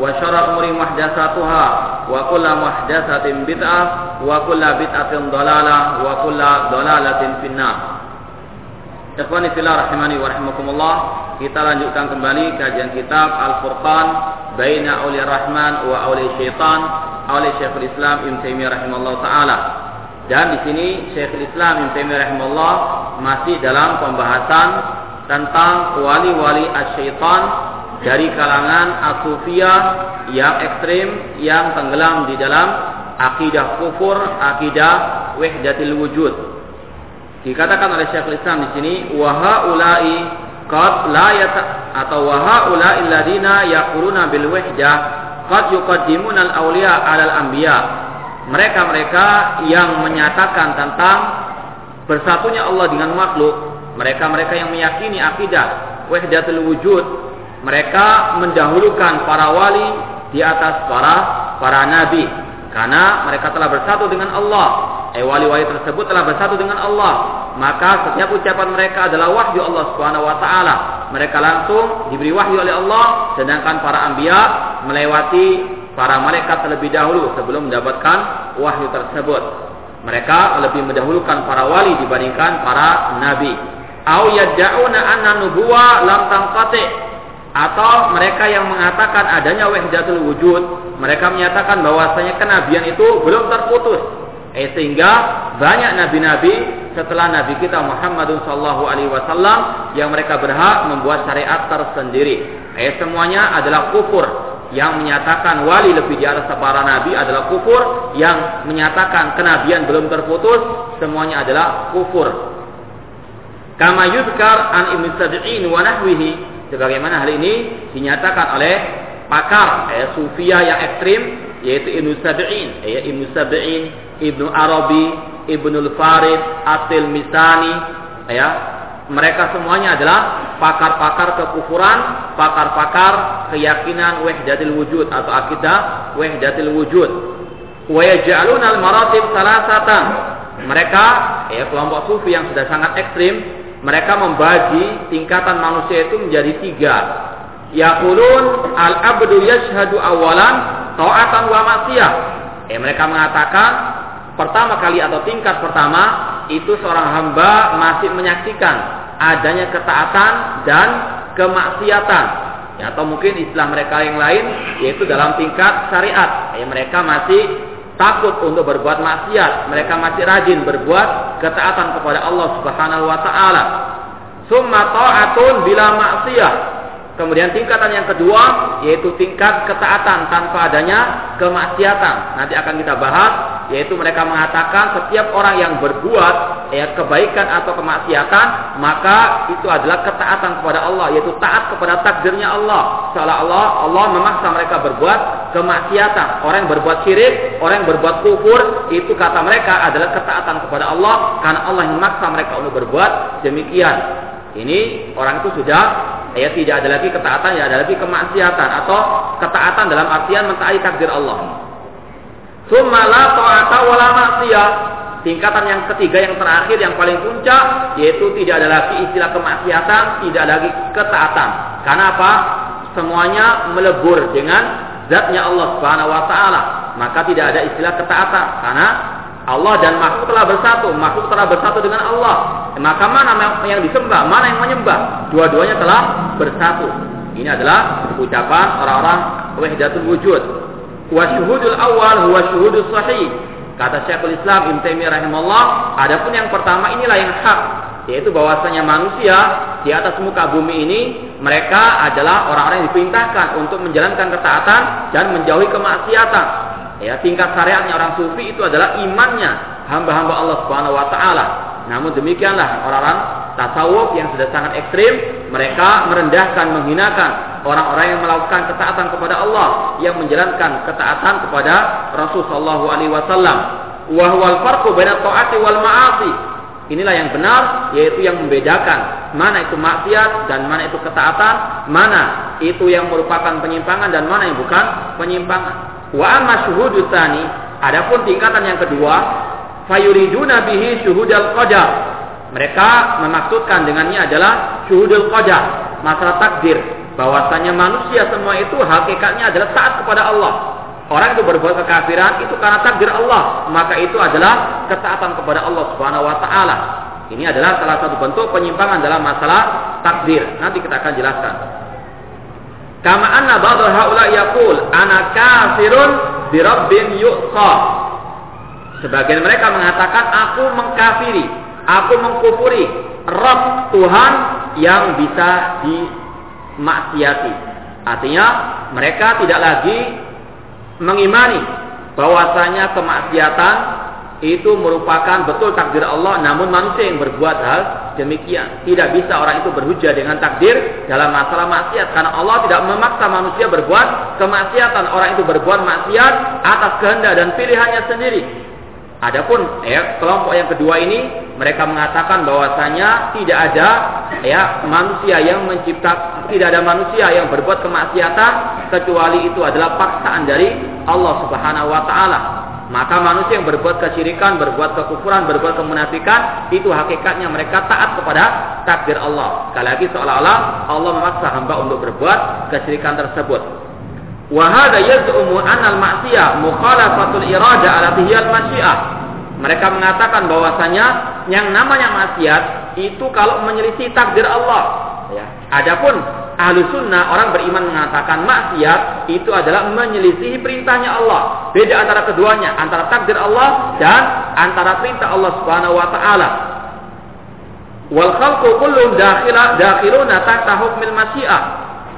وشر الأمور محدثاتها وكل محدثة بدعة وكل بدعة ضلالة وكل ضلالة في النار Ikhwani fillah rahimani wa rahimakumullah Kita lanjutkan kembali kajian kitab Al-Furqan Baina awliya rahman wa awliya syaitan Awliya syekhul islam Ibn Taymiyyah rahimahullah ta'ala Dan di sini Syekhul Islam Ibn Taimiyah rahimahullah masih dalam pembahasan tentang wali-wali asyaitan dari kalangan asufia yang ekstrim yang tenggelam di dalam akidah kufur, akidah wahdatil wujud. Dikatakan oleh Syekhul Islam di sini wahaulai qad la yata atau wahaulai alladziina yaquluna bil wahdah qad yuqaddimuna al awliya 'ala al anbiya mereka-mereka yang menyatakan tentang bersatunya Allah dengan makhluk, mereka-mereka yang meyakini akidah wahdatul wujud, mereka mendahulukan para wali di atas para para nabi karena mereka telah bersatu dengan Allah. Eh wali-wali tersebut telah bersatu dengan Allah, maka setiap ucapan mereka adalah wahyu Allah Subhanahu wa taala. Mereka langsung diberi wahyu oleh Allah, sedangkan para anbiya melewati para malaikat terlebih dahulu sebelum mendapatkan wahyu tersebut. Mereka lebih mendahulukan para wali dibandingkan para nabi. Au yad'una anna nubuwa lam tanqati atau mereka yang mengatakan adanya wahdatul wujud, mereka menyatakan bahwasanya kenabian itu belum terputus. Eh sehingga banyak nabi-nabi setelah nabi kita Muhammad sallallahu alaihi wasallam yang mereka berhak membuat syariat tersendiri. Eh semuanya adalah kufur yang menyatakan wali lebih di atas para nabi adalah kufur, yang menyatakan kenabian belum terputus semuanya adalah kufur. Kama yudkar an Ibnu Sabi'in wa nahwihi sebagaimana hal ini dinyatakan oleh pakar eh, sufia yang ekstrim yaitu Ibnu Sabi'in, eh, Ibnu Sabi'in, Ibnu Arabi, Ibnu Farid, Atil Misani, ya, mereka semuanya adalah pakar-pakar kekufuran, pakar-pakar keyakinan wahdatil wujud atau akidah wahdatil wujud. Wa al-maratib salasatan. Mereka ya kelompok sufi yang sudah sangat ekstrim, mereka membagi tingkatan manusia itu menjadi tiga. Yaqulun al-abdu yashhadu awalan ta'atan wa maksiyah. Eh mereka mengatakan pertama kali atau tingkat pertama itu seorang hamba masih menyaksikan adanya ketaatan dan kemaksiatan ya, atau mungkin istilah mereka yang lain yaitu dalam tingkat syariat ya, mereka masih takut untuk berbuat maksiat. Mereka masih rajin berbuat ketaatan kepada Allah Subhanahu wa taala. Summa ta'atun bila maksiyah Kemudian tingkatan yang kedua yaitu tingkat ketaatan tanpa adanya kemaksiatan. Nanti akan kita bahas yaitu mereka mengatakan setiap orang yang berbuat ya kebaikan atau kemaksiatan maka itu adalah ketaatan kepada Allah yaitu taat kepada takdirnya Allah. Seolah Allah Allah memaksa mereka berbuat kemaksiatan. Orang yang berbuat syirik, orang yang berbuat kufur itu kata mereka adalah ketaatan kepada Allah karena Allah yang memaksa mereka untuk berbuat demikian. Ini orang itu sudah ya tidak ada lagi ketaatan, ya ada lagi kemaksiatan atau ketaatan dalam artian mentaati takdir Allah. Summa ta'ata. Tingkatan yang ketiga yang terakhir yang paling puncak yaitu tidak ada lagi istilah kemaksiatan, tidak ada lagi ketaatan. Karena apa? Semuanya melebur dengan zatnya Allah Subhanahu wa taala. Maka tidak ada istilah ketaatan karena Allah dan makhluk telah bersatu, makhluk telah bersatu dengan Allah. Maka mana yang disembah, mana yang menyembah? Dua-duanya telah bersatu. Ini adalah ucapan orang-orang wahdatul wujud. Wa syuhudul awal huwa syuhudus sahih. Kata Syekhul Islam Ibn Taimiyah rahimahullah, adapun yang pertama inilah yang hak, yaitu bahwasanya manusia di atas muka bumi ini mereka adalah orang-orang yang diperintahkan untuk menjalankan ketaatan dan menjauhi kemaksiatan. Ya, tingkat syariatnya orang sufi itu adalah imannya hamba-hamba Allah Subhanahu wa taala. Namun demikianlah orang-orang tasawuf yang sudah sangat ekstrim, mereka merendahkan, menghinakan orang-orang yang melakukan ketaatan kepada Allah, yang menjalankan ketaatan kepada Rasul sallallahu alaihi wasallam. Wa huwal farqu taati wal ma'asi. Inilah yang benar, yaitu yang membedakan mana itu maksiat dan mana itu ketaatan, mana itu yang merupakan penyimpangan dan mana yang bukan penyimpangan. Wa amma syuhudu adapun tingkatan yang kedua, fayuriduna bihi syuhudal qadar. Mereka memaksudkan dengannya adalah syuhudul qadar, masalah takdir, bahwasanya manusia semua itu hakikatnya adalah taat kepada Allah. Orang itu berbuat kekafiran itu karena takdir Allah, maka itu adalah ketaatan kepada Allah Subhanahu wa taala. Ini adalah salah satu bentuk penyimpangan dalam masalah takdir. Nanti kita akan jelaskan. Kama anna ba'dhu haula yaqul ana kafirun bi rabbin yu'sa. Sebagian mereka mengatakan aku mengkafiri, aku mengkufuri Rabb Tuhan yang bisa di maksiati. Artinya mereka tidak lagi mengimani bahwasanya kemaksiatan itu merupakan betul takdir Allah namun manusia yang berbuat hal demikian. Tidak bisa orang itu berhujah dengan takdir dalam masalah maksiat karena Allah tidak memaksa manusia berbuat kemaksiatan. Orang itu berbuat maksiat atas kehendak dan pilihannya sendiri. Adapun ya kelompok yang kedua ini mereka mengatakan bahwasanya tidak ada ya manusia yang mencipta tidak ada manusia yang berbuat kemaksiatan kecuali itu adalah paksaan dari Allah Subhanahu wa taala. Maka manusia yang berbuat kesyirikan, berbuat kekufuran, berbuat kemunafikan, itu hakikatnya mereka taat kepada takdir Allah. Sekali lagi seolah-olah Allah memaksa hamba untuk berbuat kesyirikan tersebut. Wahada yaz'umu anal maksiyah mukhalafatul irada ala tihiyal masyiah. Mereka mengatakan bahwasanya yang namanya maksiat itu kalau menyelisih takdir Allah. Ya. Adapun ahlu sunnah orang beriman mengatakan maksiat itu adalah menyelisih perintahnya Allah. Beda antara keduanya, antara takdir Allah dan antara perintah Allah Subhanahu wa taala. Wal khalqu kullum dakhila dakhiluna tahta hukmil masyiah.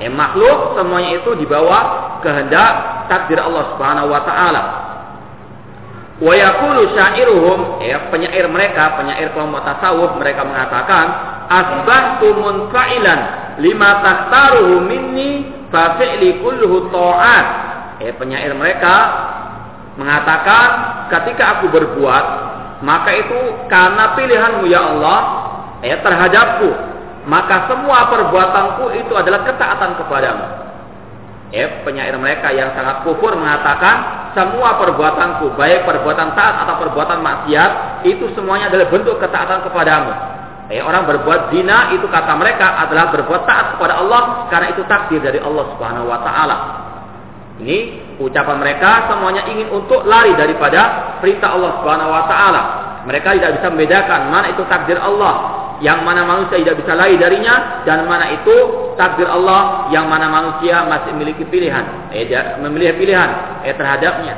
Eh, makhluk semuanya itu di bawah kehendak takdir Allah Subhanahu wa taala. Wa syairuhum, eh, penyair mereka, penyair kelompok tasawuf mereka mengatakan, asbahtu munfa'ilan lima tahtaruhu minni fa fi'li kulluhu ta'at. Eh, penyair mereka mengatakan, ketika aku berbuat, maka itu karena pilihanmu ya Allah, eh, terhadapku maka semua perbuatanku itu adalah ketaatan kepadamu. Ya, penyair mereka yang sangat kufur mengatakan semua perbuatanku, baik perbuatan taat atau perbuatan maksiat, itu semuanya adalah bentuk ketaatan kepadamu. Ya, orang berbuat zina itu kata mereka adalah berbuat taat kepada Allah karena itu takdir dari Allah Subhanahu wa taala. Ini ucapan mereka semuanya ingin untuk lari daripada perintah Allah Subhanahu wa taala. Mereka tidak bisa membedakan mana itu takdir Allah, yang mana manusia tidak bisa lari darinya dan mana itu takdir Allah yang mana manusia masih memiliki pilihan. Eh memilih pilihan eh terhadapnya.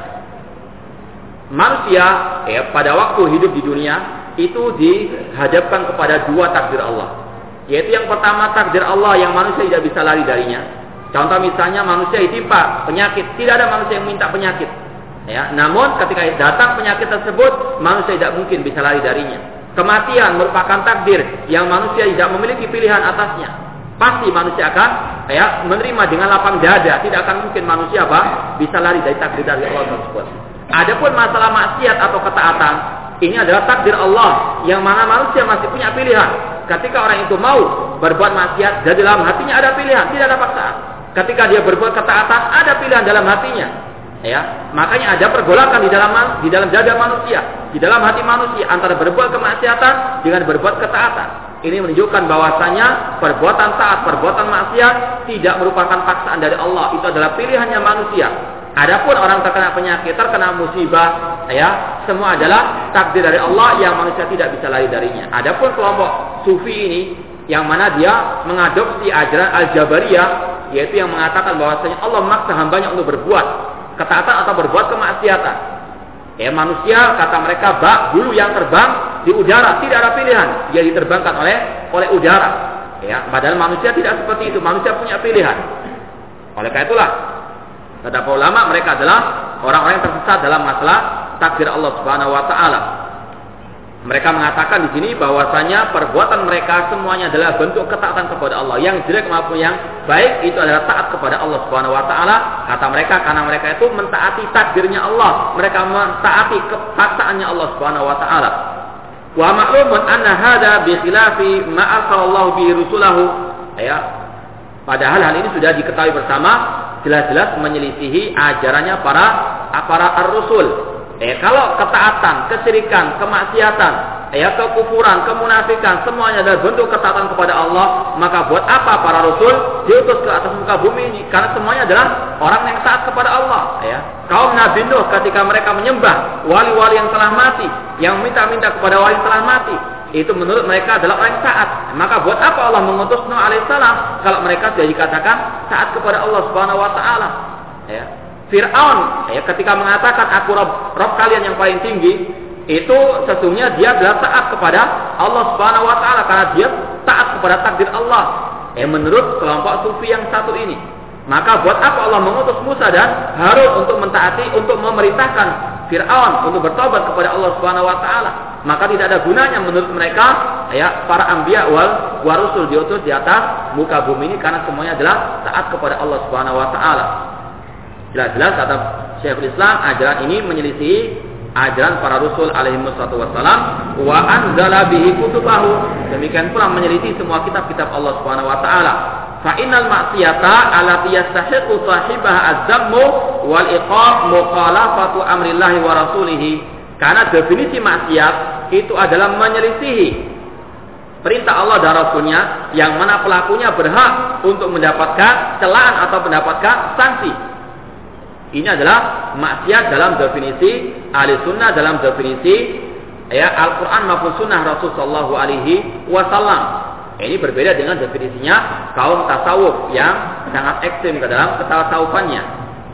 Manusia eh pada waktu hidup di dunia itu dihadapkan kepada dua takdir Allah. Yaitu yang pertama takdir Allah yang manusia tidak bisa lari darinya. Contoh misalnya manusia ditimpa penyakit. Tidak ada manusia yang minta penyakit. Ya namun ketika datang penyakit tersebut manusia tidak mungkin bisa lari darinya Kematian merupakan takdir yang manusia tidak memiliki pilihan atasnya. Pasti manusia akan ya menerima dengan lapang dada. Tidak akan mungkin manusia apa bisa lari dari takdir dari Allah tersebut. Adapun masalah maksiat atau ketaatan, ini adalah takdir Allah yang mana manusia masih punya pilihan. Ketika orang itu mau berbuat maksiat, jadi dalam hatinya ada pilihan, tidak ada paksaan. Ketika dia berbuat ketaatan, ada pilihan dalam hatinya. Ya, makanya ada pergolakan di dalam di dalam dada manusia, di dalam hati manusia antara berbuat kemaksiatan dengan berbuat ketaatan. Ini menunjukkan bahwasanya perbuatan taat, perbuatan maksiat tidak merupakan paksaan dari Allah. Itu adalah pilihannya manusia. Adapun orang terkena penyakit, terkena musibah, ya, semua adalah takdir dari Allah yang manusia tidak bisa lari darinya. Adapun kelompok sufi ini yang mana dia mengadopsi ajaran Al-Jabariyah yaitu yang mengatakan bahwasanya Allah memaksa hambanya untuk berbuat ketaatan atau berbuat kemaksiatan. Ya manusia kata mereka bak bulu yang terbang di udara tidak ada pilihan dia diterbangkan oleh oleh udara. Ya padahal manusia tidak seperti itu manusia punya pilihan. Oleh karena itulah kata ulama mereka adalah orang-orang yang tersesat dalam masalah takdir Allah Subhanahu Wa Taala. Mereka mengatakan di sini bahwasanya perbuatan mereka semuanya adalah bentuk ketaatan kepada Allah. Yang jelek maupun yang baik itu adalah taat kepada Allah Subhanahu wa taala. Kata mereka karena mereka itu mentaati takdirnya Allah, mereka mentaati kepaksaannya Allah Subhanahu wa taala. Wa ma'lumun anna hadza bi khilafi ma arsalallahu bihi rusulahu. Ya. Padahal hal ini sudah diketahui bersama jelas-jelas menyelisihi ajarannya para para ar-rusul Eh kalau ketaatan, kesyirikan, kemaksiatan, ya kekufuran, kemunafikan, semuanya adalah bentuk ketaatan kepada Allah, maka buat apa para rasul diutus ke atas muka bumi ini? Karena semuanya adalah orang yang taat kepada Allah, ya. Kaum Nabi Nuh ketika mereka menyembah wali-wali yang telah mati, yang minta-minta kepada wali yang telah mati, itu menurut mereka adalah orang yang taat. Maka buat apa Allah mengutus Nuh alaihissalam kalau mereka sudah dikatakan taat kepada Allah Subhanahu wa taala? Ya. Fir'aun ya, ketika mengatakan aku Rob, Rob kalian yang paling tinggi itu sesungguhnya dia adalah taat kepada Allah Subhanahu wa taala karena dia taat kepada takdir Allah. Eh menurut kelompok sufi yang satu ini. Maka buat apa Allah mengutus Musa dan Harun untuk mentaati untuk memerintahkan Fir'aun untuk bertobat kepada Allah Subhanahu wa taala? Maka tidak ada gunanya menurut mereka ya para anbiya wal warusul diutus di atas muka bumi ini karena semuanya adalah taat kepada Allah Subhanahu wa taala. Jelas-jelas kata Syekhul Islam ajaran ini menyelisih ajaran para rasul alaihi wassalam wa anzala bihi kutubahu. Demikian pula menyelisih semua kitab-kitab Allah Subhanahu wa taala. Fa innal ma'siyata allati yastahiqu sahibaha az-zammu wal iqab mukhalafatu amrillahi wa rasulih karena definisi maksiat itu adalah menyelisihi perintah Allah dan Rasulnya yang mana pelakunya berhak untuk mendapatkan celaan atau mendapatkan sanksi ini adalah maksiat dalam definisi ahli sunnah dalam definisi ya Al-Quran maupun sunnah Rasulullah Alaihi Wasallam. Ini berbeda dengan definisinya kaum tasawuf yang sangat ekstrim ke dalam ketasawufannya.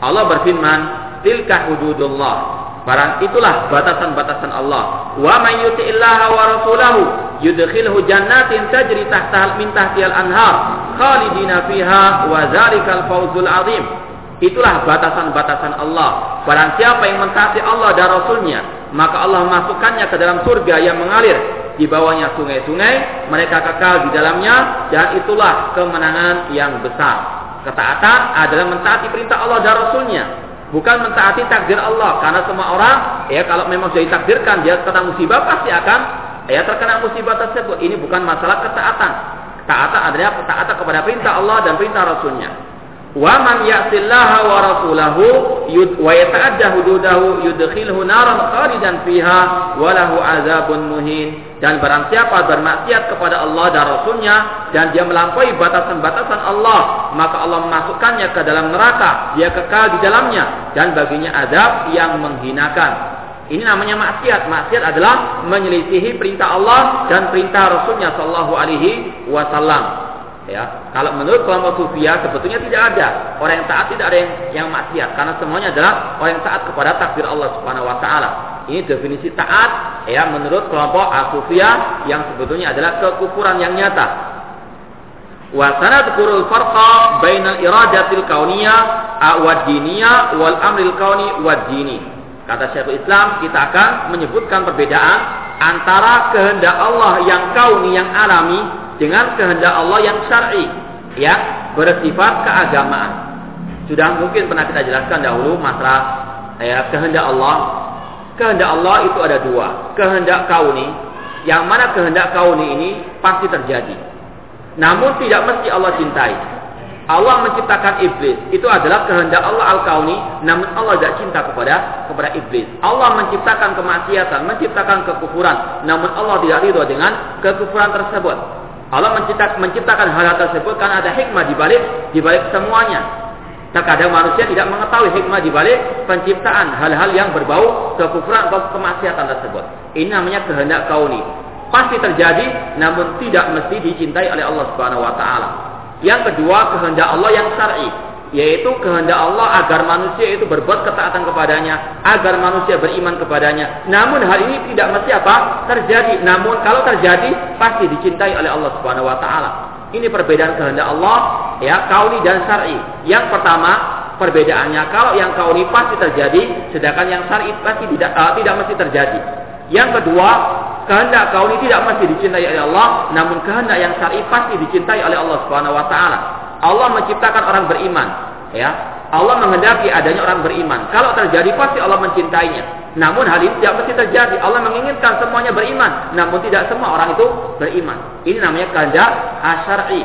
Allah berfirman, "Tilka hududullah." Barang itulah batasan-batasan Allah. Wa may yuti'illaha wa rasulahu yudkhilhu jannatin tajri tahtaha min tahtihal anhar khalidina fiha wa dzalikal fawzul azim. Itulah batasan-batasan Allah. Barang siapa yang mentaati Allah dan Rasulnya, maka Allah masukkannya ke dalam surga yang mengalir di bawahnya sungai-sungai, mereka kekal di dalamnya, dan itulah kemenangan yang besar. Ketaatan adalah mentaati perintah Allah dan Rasulnya, bukan mentaati takdir Allah. Karena semua orang, ya kalau memang sudah ditakdirkan dia kena musibah pasti akan ya terkena musibah tersebut. Ini bukan masalah ketaatan. Ketaatan adalah ketaatan kepada perintah Allah dan perintah Rasulnya. Wa man ya'sillaha wa rasulahu wa yata'adda hududahu yudkhilhu naran khalidan fiha wa lahu azabun muhin. Dan barang siapa bermaksiat kepada Allah dan Rasulnya dan dia melampaui batasan-batasan Allah, maka Allah memasukkannya ke dalam neraka, dia kekal di dalamnya dan baginya azab yang menghinakan. Ini namanya maksiat. Maksiat adalah menyelisihi perintah Allah dan perintah Rasulnya Shallallahu Alaihi Wasallam. Ya, kalau menurut kelompok sufia sebetulnya tidak ada orang yang taat tidak ada yang yang maksiat karena semuanya adalah orang yang taat kepada takdir Allah Subhanahu wa taala. Ini definisi taat ya menurut kelompok asufia yang sebetulnya adalah kekufuran yang nyata. Wa farqa bainal iradatil kauniyah wa wal amril kauni. Kata Syekhul Islam, kita akan menyebutkan perbedaan antara kehendak Allah yang kauni yang alami dengan kehendak Allah yang syar'i yang bersifat keagamaan. Sudah mungkin pernah kita jelaskan dahulu masalah ya, kehendak Allah. Kehendak Allah itu ada dua. Kehendak kauni, yang mana kehendak kauni ini pasti terjadi. Namun tidak mesti Allah cintai. Allah menciptakan iblis itu adalah kehendak Allah al-kauni namun Allah tidak cinta kepada kepada iblis Allah menciptakan kemaksiatan menciptakan kekufuran namun Allah tidak ridho dengan kekufuran tersebut Allah menciptakan, menciptakan hal-hal tersebut karena ada hikmah di balik di balik semuanya. Terkadang manusia tidak mengetahui hikmah di balik penciptaan hal-hal yang berbau kekufuran atau kemaksiatan tersebut. Ini namanya kehendak kauni. Pasti terjadi namun tidak mesti dicintai oleh Allah Subhanahu wa taala. Yang kedua, kehendak Allah yang syar'i. Yaitu kehendak Allah agar manusia itu berbuat ketaatan kepadanya, agar manusia beriman kepadanya. Namun hal ini tidak mesti apa? terjadi. Namun kalau terjadi pasti dicintai oleh Allah Subhanahu wa taala. Ini perbedaan kehendak Allah ya, kauni dan syar'i. Yang pertama, perbedaannya kalau yang kauni pasti terjadi, sedangkan yang syar'i pasti tidak uh, tidak mesti terjadi. Yang kedua, kehendak kauni tidak mesti dicintai oleh Allah, namun kehendak yang syar'i pasti dicintai oleh Allah Subhanahu wa taala. Allah menciptakan orang beriman, ya. Allah menghendaki adanya orang beriman. Kalau terjadi pasti Allah mencintainya. Namun hal ini tidak mesti terjadi. Allah menginginkan semuanya beriman, namun tidak semua orang itu beriman. Ini namanya kehendak asyari.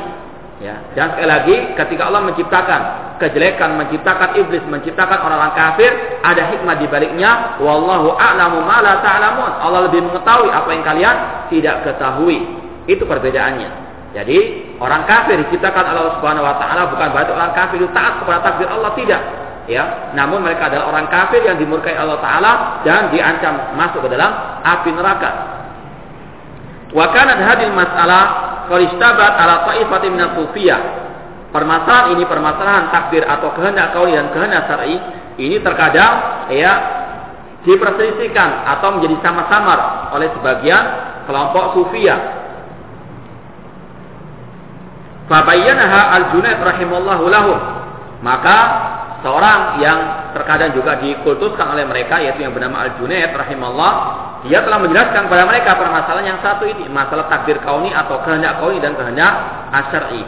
Ya, dan sekali lagi ketika Allah menciptakan kejelekan, menciptakan iblis, menciptakan orang-orang kafir, ada hikmah di baliknya. Wallahu a'lamu ma la. Allah lebih mengetahui apa yang kalian tidak ketahui. Itu perbedaannya. Jadi orang kafir diciptakan Allah Subhanahu wa taala bukan berarti orang kafir itu taat kepada takdir Allah tidak. Ya, namun mereka adalah orang kafir yang dimurkai Allah taala dan diancam masuk ke dalam api neraka. Wa kanat hadil mas'alah qalistabat ala ta'ifatin min. Permasalahan ini permasalahan takdir atau kehendak kauli dan kehendak syar'i ini terkadang ya diperselisihkan atau menjadi sama-samar oleh sebagian kelompok sufiyah Fabayyanaha al-Junaid rahimallahu lahum. Maka seorang yang terkadang juga dikultuskan oleh mereka yaitu yang bernama Al-Junaid rahimahullah dia telah menjelaskan kepada mereka permasalahan yang satu ini masalah takdir kauni atau kehendak kauni dan kehendak asyari.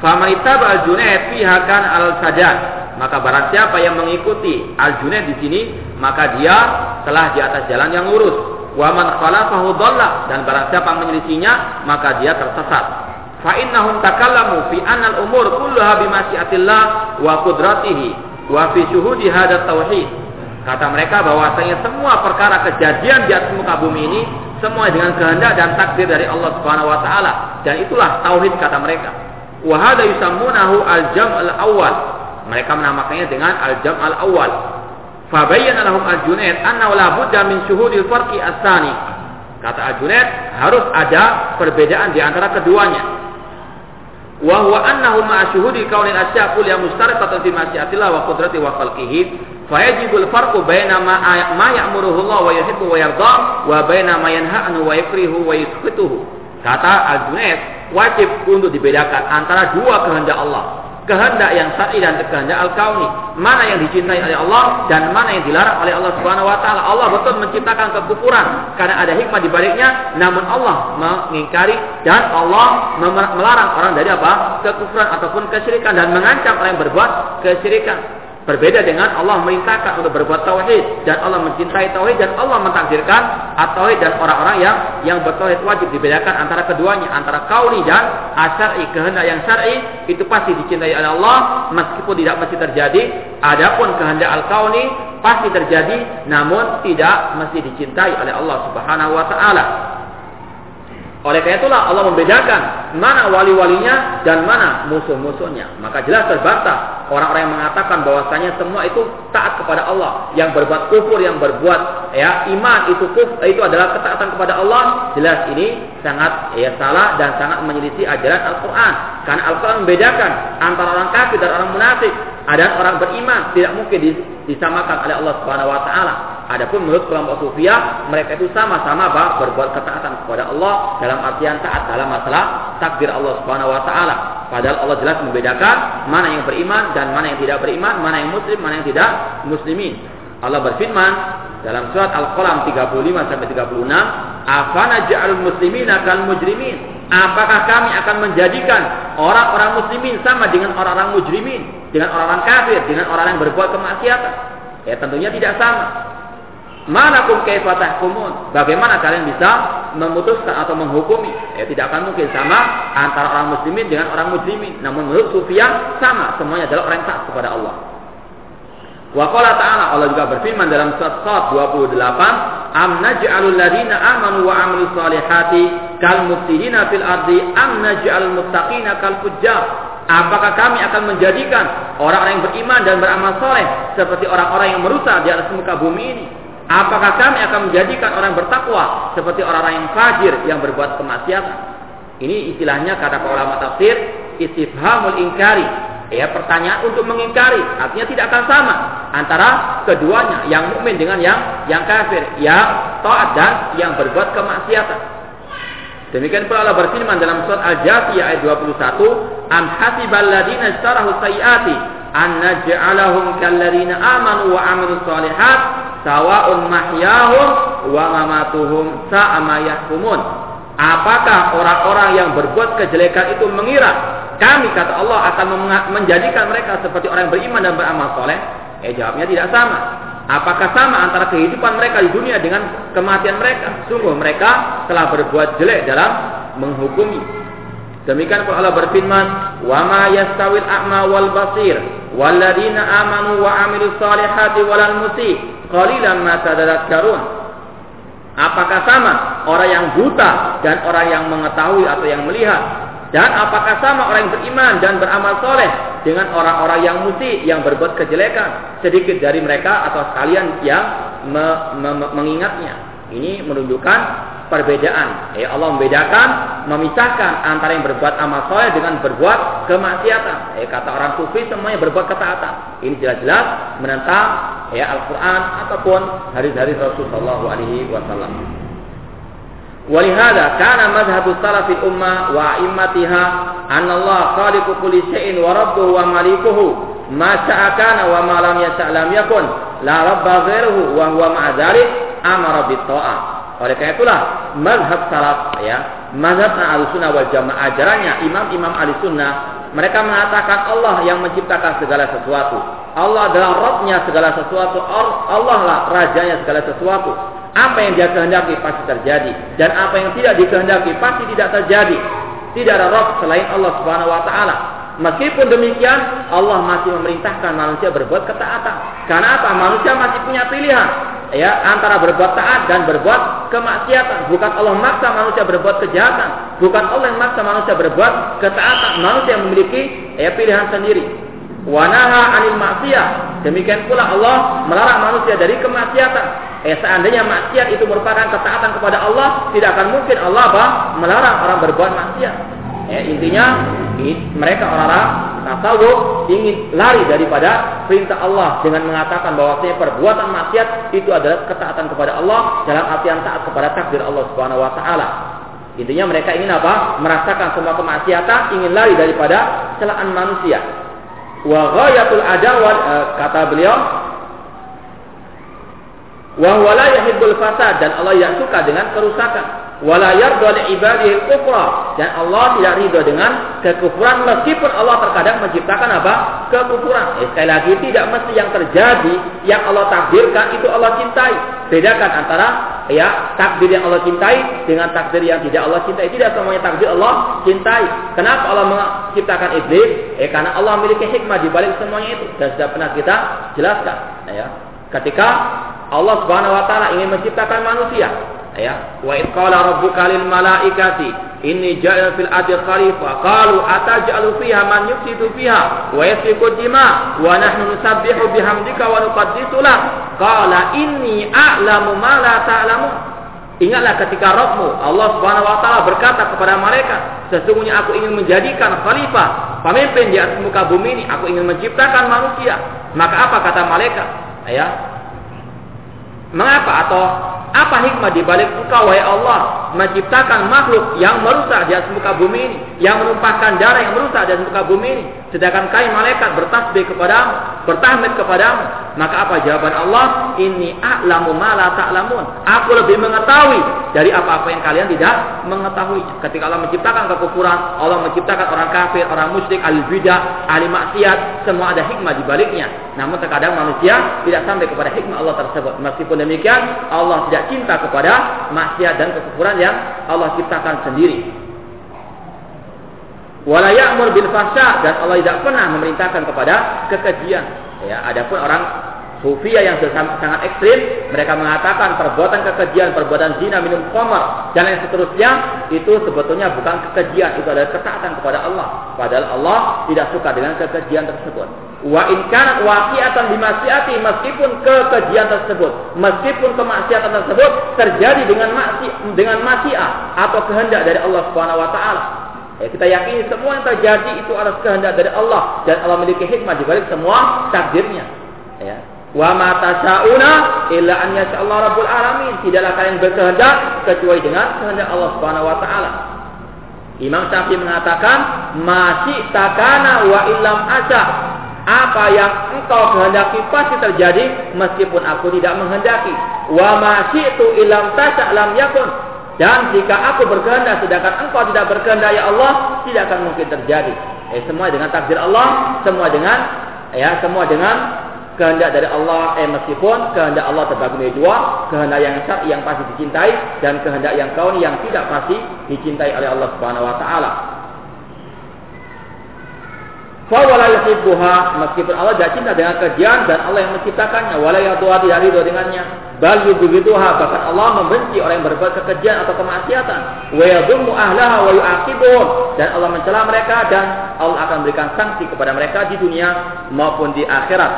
Famanita al-Junaid fiha kan al-sajan maka barang siapa yang mengikuti Al-Junaid di sini maka dia telah di atas jalan yang lurus. Wa man khalafahu dan barang siapa menyelisihinya maka dia tersesat fa innahum takallamu fi anna al-umur kulluha bi masyiatillah wa qudratihi wa fi syuhudi hadha tauhid. Kata mereka bahwasanya semua perkara kejadian di atas muka bumi ini semua dengan kehendak dan takdir dari Allah Subhanahu wa taala. Dan itulah tauhid kata mereka. Wa hadha yusammunahu al-jam' al-awwal mereka menamakannya dengan al-jam' al-awwal fa bayyana lahum al-junaid anna la budda min syuhudil farqi as-sani. Kata al-junaid harus ada perbedaan di antara keduanya wa huwa annahu ma'a syuhudi kaunil asya kulliya mustaraqatan fi masyiatillah wa qudrati wa khalqihi. Fayajibul farqu baina ma ma ya'muruhu Allah wa yuhibbu wa yarda wa baina ma yanha anhu wa yakrihu wa yuskhituhu. Kata Al-Junaid wajib untuk dibedakan antara dua kehendak Allah kehendak yang syar'i dan kehendak al-kauni. Mana yang dicintai oleh Allah dan mana yang dilarang oleh Allah Subhanahu wa taala. Allah betul menciptakan kekufuran karena ada hikmah di baliknya, namun Allah mengingkari dan Allah melarang orang dari apa? kekufuran ataupun kesyirikan dan mengancam orang yang berbuat kesyirikan. Berbeda dengan Allah merintahkan untuk berbuat tauhid. Dan Allah mencintai tauhid dan Allah mentakdirkan tauhid dan orang-orang yang yang bertauhid wajib dibedakan antara keduanya. Antara kauli dan asyari kehendak yang syar'i itu pasti dicintai oleh Allah. Meskipun tidak mesti terjadi adapun kehendak al-kauni pasti terjadi namun tidak mesti dicintai oleh Allah Subhanahu wa taala oleh karena itulah Allah membedakan mana wali-walinya dan mana musuh-musuhnya. Maka jelas terbantah orang-orang yang mengatakan bahwasanya semua itu taat kepada Allah. Yang berbuat kufur, yang berbuat ya iman itu kufur, itu adalah ketaatan kepada Allah. Jelas ini sangat ya salah dan sangat menyelisih ajaran Al-Qur'an. Karena Al-Qur'an membedakan antara orang kafir dan orang munafik. Ada orang beriman tidak mungkin disamakan oleh Allah Subhanahu wa taala. Adapun menurut kelompok sufia, mereka itu sama-sama berbuat ketaatan kepada Allah dalam artian taat dalam masalah takdir Allah Subhanahu wa taala. Padahal Allah jelas membedakan mana yang beriman dan mana yang tidak beriman, mana yang muslim, mana yang tidak muslimin. Allah berfirman dalam surat Al-Qalam 35 sampai 36, "Afana ja'alul muslimina kal mujrimin?" Apakah kami akan menjadikan orang-orang muslimin sama dengan orang-orang mujrimin, dengan orang-orang kafir, dengan orang yang berbuat kemaksiatan? Ya tentunya tidak sama. Manakum kaifa tahkumun? Bagaimana kalian bisa memutuskan atau menghukumi? Ya tidak akan mungkin sama antara orang muslimin dengan orang muslimin. Namun menurut Sufyan sama, semuanya adalah orang yang taat kepada Allah. Wa qala ta'ala Allah juga berfirman dalam surat Sad 28, "Am naj'alul ladina amanu wa 'amilus solihati kal mufsidina fil ardi am naj'alul muttaqina kal fujjar?" Apakah kami akan menjadikan orang-orang yang beriman dan beramal soleh seperti orang-orang yang merusak di atas muka bumi ini? Apakah kami akan menjadikan orang bertakwa seperti orang-orang yang fajir yang berbuat kemaksiatan? Ini istilahnya kata para ulama tafsir istifhamul ingkari. Ya pertanyaan untuk mengingkari artinya tidak akan sama antara keduanya yang mukmin dengan yang yang kafir yang taat dan yang berbuat kemaksiatan Demikian pula Allah berfirman dalam surat Al-Jasiyah ayat 21, "Am hasibal ladina istarahu sayyiati an naj'alahum kalladzina amanu wa amilus solihat sawa'un mahyahum wa mamatuhum sa'a ma yahkumun." Apakah orang-orang yang berbuat kejelekan itu mengira kami kata Allah akan menjadikan mereka seperti orang yang beriman dan beramal soleh? Eh jawabnya tidak sama. Apakah sama antara kehidupan mereka di dunia dengan kematian mereka? Sungguh mereka telah berbuat jelek dalam menghukumi. Demikian pula Allah berfirman, "Wa ma yastawil a'ma wal basir, walladzina amanu wa amilus salihati walal musi, qalilan ma tadhakkarun." Apakah sama orang yang buta dan orang yang mengetahui atau yang melihat? Dan apakah sama orang yang beriman dan beramal soleh dengan orang-orang yang musi yang berbuat kejelekan sedikit dari mereka atau sekalian yang me, me, me, mengingatnya. Ini menunjukkan perbedaan. Ya, Allah membedakan, memisahkan antara yang berbuat amal soleh dengan berbuat kemaksiatan. Ya, kata orang sufi semuanya berbuat ketaatan. Ini jelas-jelas menentang ya Al-Quran ataupun hari-hari Rasulullah SAW. ولهذا كان مذهب السلف الأمة وأئمتها أن الله خالق كل شيء وربه ومليكه ما شاء كان وما لم يشاء لم يكن لا رب غيره وهو مع ذلك أمر بالطاعة oleh karena itulah mazhab salaf ya mazhab al-sunnah wal jamaah ajarannya imam-imam al-sunnah mereka mengatakan Allah yang menciptakan segala sesuatu Allah adalah Rabbnya segala sesuatu Allah lah rajanya segala sesuatu apa yang dia kehendaki pasti terjadi dan apa yang tidak dikehendaki pasti tidak terjadi. Tidak ada roh selain Allah Subhanahu wa taala. Meskipun demikian, Allah masih memerintahkan manusia berbuat ketaatan. Karena apa? Manusia masih punya pilihan ya antara berbuat taat dan berbuat kemaksiatan. Bukan Allah maksa manusia berbuat kejahatan, bukan Allah yang maksa manusia berbuat ketaatan. Manusia memiliki ya pilihan sendiri. Wanaha anil maksiat. Demikian pula Allah melarang manusia dari kemaksiatan. Eh seandainya maksiat itu merupakan ketaatan kepada Allah, tidak akan mungkin Allah apa? melarang orang berbuat maksiat. Eh, intinya mereka orang-orang tasawuf ingin lari daripada perintah Allah dengan mengatakan bahwa perbuatan maksiat itu adalah ketaatan kepada Allah dalam artian taat kepada takdir Allah Subhanahu wa taala. Intinya mereka ingin apa? Merasakan semua kemaksiatan, ingin lari daripada celaan manusia. Wa ghayatul adawat eh, kata beliau wa fasad dan Allah tidak suka dengan kerusakan. Li ibadihi dan Allah tidak ridho dengan kekufuran meskipun Allah terkadang menciptakan apa? Kekufuran. Eh, sekali lagi tidak mesti yang terjadi yang Allah takdirkan itu Allah cintai. Bedakan antara ya takdir yang Allah cintai dengan takdir yang tidak Allah cintai. Tidak semuanya takdir Allah cintai. Kenapa Allah menciptakan iblis? Eh karena Allah memiliki hikmah di balik semuanya itu. Dan sudah pernah kita jelaskan. Ya. Ketika Allah Subhanahu wa taala ingin menciptakan manusia. Ya. Wa id qala rabbuka lil malaikati inni ja'il fil ardi khalifah qalu ataj'alu fiha man yufsidu fiha wa yasfiku dima wa nahnu nusabbihu bihamdika wa nuqaddisu lak qala inni a'lamu ma la ta'lamun Ingatlah ketika Rabbmu Allah Subhanahu wa taala berkata kepada mereka, sesungguhnya aku ingin menjadikan khalifah, pemimpin di atas muka bumi ini, aku ingin menciptakan manusia. Maka apa kata malaikat? Ya, Mengapa? Atau apa hikmah di balik engkau wahai Allah menciptakan makhluk yang merusak di atas muka bumi ini, yang menumpahkan darah yang merusak di atas muka bumi ini, sedangkan kami malaikat bertasbih kepadamu, bertahmid kepadamu. Maka apa jawaban Allah? Ini a'lamu ma la ta'lamun. Aku lebih mengetahui dari apa-apa yang kalian tidak mengetahui. Ketika Allah menciptakan kekufuran, Allah menciptakan orang kafir, orang musyrik, ahli bidah, ahli maksiat, semua ada hikmah di baliknya. Namun terkadang manusia tidak sampai kepada hikmah Allah tersebut. Meskipun demikian, Allah tidak cinta kepada maksiat dan kekufuran yang Allah ciptakan sendiri. Wala ya'mur bil dan Allah tidak pernah memerintahkan kepada kekejian. Ya, adapun orang Sufia yang sangat ekstrim, mereka mengatakan perbuatan kekejian, perbuatan zina, minum khamar, dan yang seterusnya itu sebetulnya bukan kekejian, itu adalah ketaatan kepada Allah. Padahal Allah tidak suka dengan kekejian tersebut. Wa in kanat waqi'atan bimasiati meskipun kekejian tersebut, meskipun kemaksiatan tersebut terjadi dengan maksi dengan masyiah atau kehendak dari Allah Subhanahu wa taala. Ya, kita yakini semua yang terjadi itu adalah kehendak dari Allah dan Allah memiliki hikmah di balik semua takdirnya. Ya. Wa ma tasyauna illa an Allah rabbul alamin. Tidaklah kalian berkehendak kecuali dengan kehendak Allah Subhanahu wa taala. Imam Syafi'i mengatakan, "Masih takana wa illam asa." Apa yang engkau kehendaki pasti terjadi meskipun aku tidak menghendaki. Wa masih itu ilam tasa lam yakun. Dan jika aku berkehendak sedangkan engkau tidak berkehendak ya Allah, tidak akan mungkin terjadi. Eh, semua dengan takdir Allah, semua dengan ya semua dengan kehendak dari Allah eh meskipun kehendak Allah terbagi menjadi dua kehendak yang syar yang pasti dicintai dan kehendak yang kauni yang tidak pasti dicintai oleh Allah Subhanahu wa taala Fawala yuhibbuha meskipun Allah tidak cinta dengan kerjaan dan Allah yang menciptakannya. Wala yadwa tidak ridho dengannya. Bal yubghituha bahkan Allah membenci orang yang berbuat kekejian atau kemaksiatan. Wa yadhummu ahlaha wa yu'aqibuhum dan Allah mencela mereka dan Allah akan memberikan sanksi kepada mereka di dunia maupun di akhirat.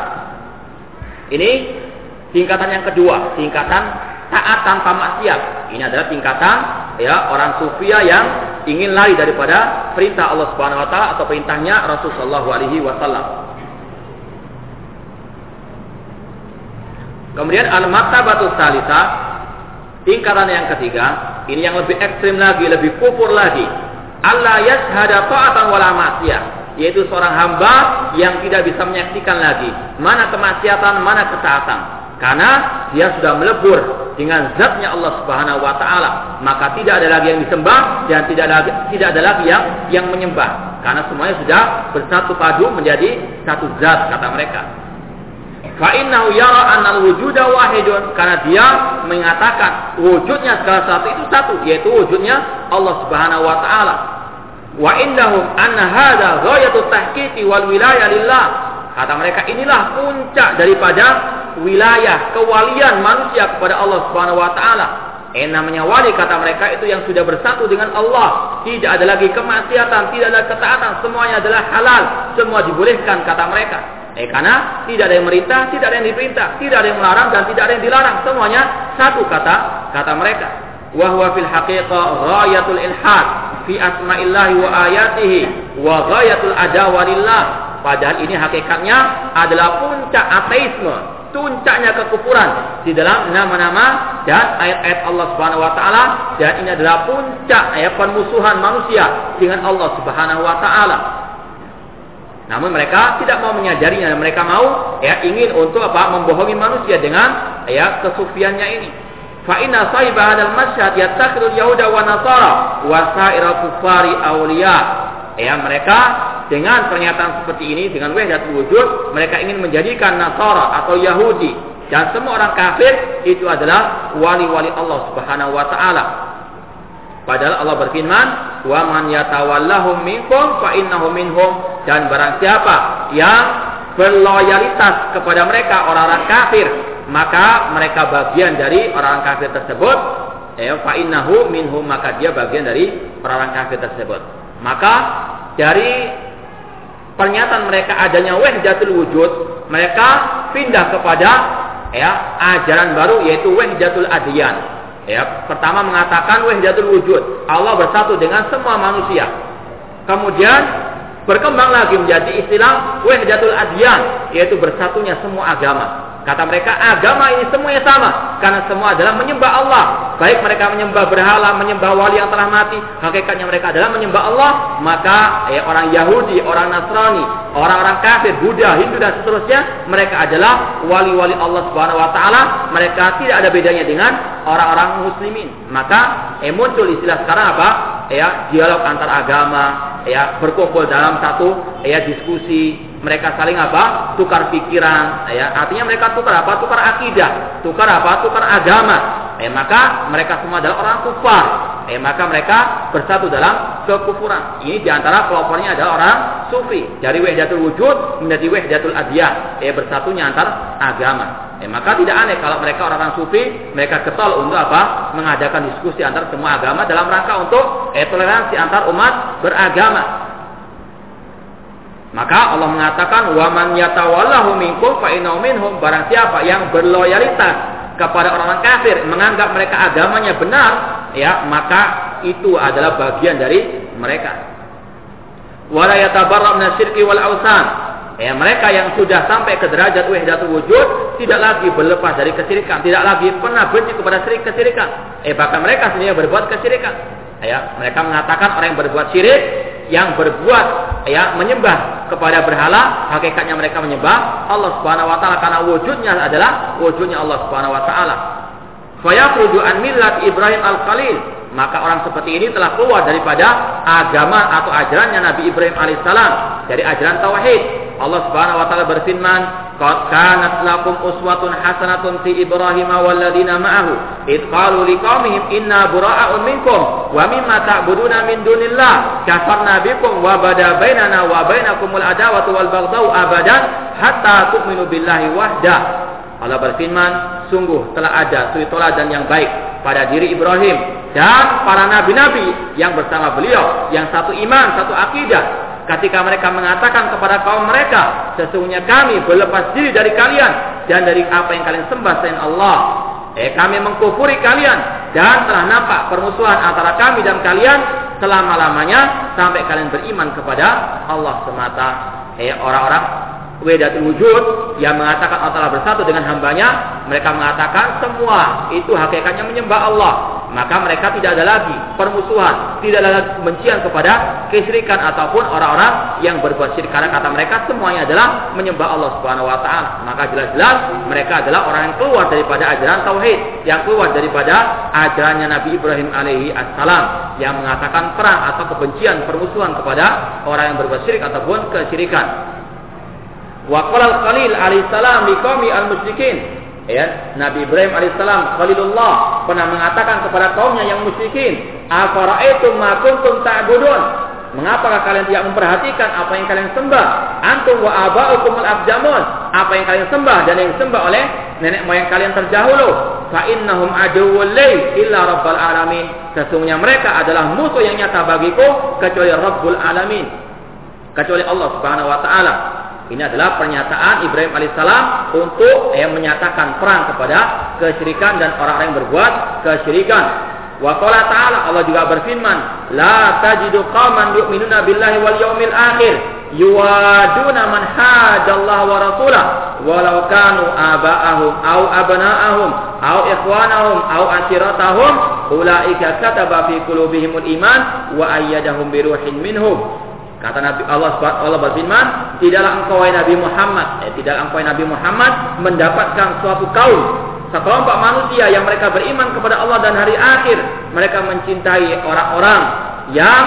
Ini tingkatan yang kedua tingkatan taat tanpa maksiat ini adalah tingkatan ya orang sufia yang ingin lari daripada perintah Allah Subhanahu wa taala atau perintahnya Rasul sallallahu alaihi wasallam. Kemudian al-martabatus salisa tingkatan yang ketiga, ini yang lebih ekstrim lagi, lebih kufur lagi. Allah yashhada ta'atan wala ma'siyah, yaitu seorang hamba yang tidak bisa menyaksikan lagi mana kemaksiatan, mana ketaatan. Karena dia sudah melebur dengan zatnya Allah Subhanahu wa taala, maka tidak ada lagi yang disembah dan tidak ada tidak ada lagi yang yang menyembah karena semuanya sudah bersatu padu menjadi satu zat kata mereka. Fa innahu yara anna wujuda wahidun karena dia mengatakan wujudnya segala sesuatu itu satu yaitu wujudnya Allah Subhanahu wa taala. Wa indahum anna hadza ghayatu tahqiqi wal wilayah lillah. Kata mereka inilah puncak daripada wilayah kewalian manusia kepada Allah Subhanahu wa taala. Eh namanya wali kata mereka itu yang sudah bersatu dengan Allah. Tidak ada lagi kemaksiatan, tidak ada ketaatan, semuanya adalah halal, semua dibolehkan kata mereka. Eh karena tidak ada yang merintah, tidak ada yang diperintah, tidak ada yang melarang dan tidak ada yang dilarang, semuanya satu kata kata mereka. Wa huwa fil haqiqah ghayatul ilhad fi asma'illahi wa ayatihi wa ghayatul adawalillah. Padahal ini hakikatnya adalah puncak ateisme puncaknya kekufuran di dalam nama-nama dan ayat-ayat Allah Subhanahu wa taala dan ini adalah puncak ayat permusuhan manusia dengan Allah Subhanahu wa taala. Namun mereka tidak mau menyadarinya mereka mau ya ingin untuk apa membohongi manusia dengan ya kesufiannya ini. Fa inna sahiba hadzal masyhad yattakhidul yahuda wa nasara wa sa'ira kufari awliya. Ya mereka dengan pernyataan seperti ini, dengan wahdatul wujud, mereka ingin menjadikan Nasara atau Yahudi dan semua orang kafir itu adalah wali-wali Allah Subhanahu wa taala. Padahal Allah berfirman, "Wa man yatawallahum minkum fa innahu minhum." Dan barang siapa yang berloyalitas kepada mereka orang-orang kafir, maka mereka bagian dari orang-orang kafir tersebut. Ya, fa innahu minhum maka dia bagian dari orang-orang kafir tersebut. Maka dari pernyataan mereka adanya wahdatul wujud, mereka pindah kepada ya ajaran baru yaitu wahdatul adyan. Ya, pertama mengatakan wahdatul wujud, Allah bersatu dengan semua manusia. Kemudian berkembang lagi menjadi istilah wahdatul adyan yaitu bersatunya semua agama. Kata mereka agama ini semuanya sama karena semua adalah menyembah Allah. Baik mereka menyembah berhala, menyembah wali yang telah mati, hakikatnya mereka adalah menyembah Allah. Maka eh, orang Yahudi, orang Nasrani, orang-orang kafir, Buddha, Hindu dan seterusnya, mereka adalah wali-wali Allah Subhanahu wa taala. Mereka tidak ada bedanya dengan orang-orang muslimin. Maka eh, muncul istilah sekarang apa? Ya, dialog antar agama, ya, berkumpul dalam satu ya diskusi mereka saling apa? Tukar pikiran, ya. Artinya mereka tukar apa? Tukar akidah, tukar apa? Tukar agama. Eh maka mereka semua adalah orang kufar. Eh maka mereka bersatu dalam kekufuran. Ini di antara kelompoknya adalah orang sufi. Dari wahdatul wujud menjadi wahdatul adiyah. Eh bersatunya antar agama. Eh maka tidak aneh kalau mereka orang-orang sufi, mereka ketol untuk apa? Mengadakan diskusi antar semua agama dalam rangka untuk eh, toleransi antar umat beragama. Maka Allah mengatakan wa man yatawallahu minkum fa minhum barang siapa yang berloyalitas kepada orang-orang kafir menganggap mereka agamanya benar ya maka itu adalah bagian dari mereka. Wala yatabarra min wal ausan. Ya, mereka yang sudah sampai ke derajat wahdatul wujud tidak lagi berlepas dari kesirikan, tidak lagi pernah benci kepada syirik kesirikan. Eh bahkan mereka sendiri berbuat kesirikan. Ya, mereka mengatakan orang yang berbuat syirik yang berbuat ya menyembah kepada berhala, hakikatnya mereka menyembah Allah Subhanahu wa taala karena wujudnya adalah wujudnya Allah Subhanahu wa taala. Fayaqrudu an millat Ibrahim al-Khalil. Maka orang seperti ini telah keluar daripada agama atau ajarannya Nabi Ibrahim alaihissalam dari ajaran tauhid. Allah Subhanahu wa taala berfirman, "Qad kanat lakum uswatun hasanatun fi Ibrahim wal ladina ma'ahu id qalu liqaumihim inna bura'a'un minkum wa mimma ta'buduna min dunillah kafarna bikum wa bada bainana wa bainakumul adawatu wal baghdau abadan hatta tu'minu billahi wahda." Allah berfirman, sungguh telah ada suri toladan yang baik pada diri Ibrahim dan para nabi-nabi yang bersama beliau, yang satu iman, satu akidah. Ketika mereka mengatakan kepada kaum mereka, sesungguhnya kami berlepas diri dari kalian dan dari apa yang kalian sembah selain Allah. Eh kami mengkufuri kalian dan telah nampak permusuhan antara kami dan kalian selama-lamanya sampai kalian beriman kepada Allah semata. Eh orang-orang Wedatul wujud yang mengatakan Allah Ta'ala bersatu dengan hambanya, mereka mengatakan semua itu hakikatnya menyembah Allah. Maka mereka tidak ada lagi permusuhan, tidak ada lagi kebencian kepada kesyirikan ataupun orang-orang yang berbuat syirik. Karena kata mereka semuanya adalah menyembah Allah Subhanahu wa taala. Maka jelas-jelas mereka adalah orang yang keluar daripada ajaran tauhid, yang keluar daripada ajarannya Nabi Ibrahim alaihi assalam yang mengatakan perang atau kebencian, permusuhan kepada orang yang berbuat syirik ataupun kesyirikan. Wa qala al-Khalil alaihissalam liqaumi al-musyrikin. Ya, Nabi Ibrahim alaihissalam Khalilullah pernah mengatakan kepada kaumnya yang musyrikin, "Afara'aitum ma kuntum ta'budun?" Mengapa kalian tidak memperhatikan apa yang kalian sembah? Antum wa aba'ukum al-abjamun. Apa yang kalian sembah dan yang sembah oleh nenek moyang kalian terdahulu. Fa innahum aduwwul illa rabbal alamin. Sesungguhnya mereka adalah musuh yang nyata bagiku kecuali Rabbul alamin. Kecuali Allah Subhanahu wa taala. Ini adalah pernyataan Ibrahim alaihissalam untuk yang menyatakan perang kepada kesyirikan dan orang-orang yang berbuat kesyirikan. Wa qala ta'ala Allah juga berfirman, la tajidu qauman yu'minuna billahi wal yaumil akhir yuwaduna man hadallaha wa rasulah walau kanu aba'ahum au abna'ahum au ikhwanahum au ashiratahum ulaika kataba fi qulubihimul iman wa ayyadahum bi ruhin minhum Kata Nabi Allah Allah berfirman, tidaklah engkau wahai Nabi Muhammad, eh, tidaklah engkau Nabi Muhammad mendapatkan suatu kaum sekelompok manusia yang mereka beriman kepada Allah dan hari akhir, mereka mencintai orang-orang yang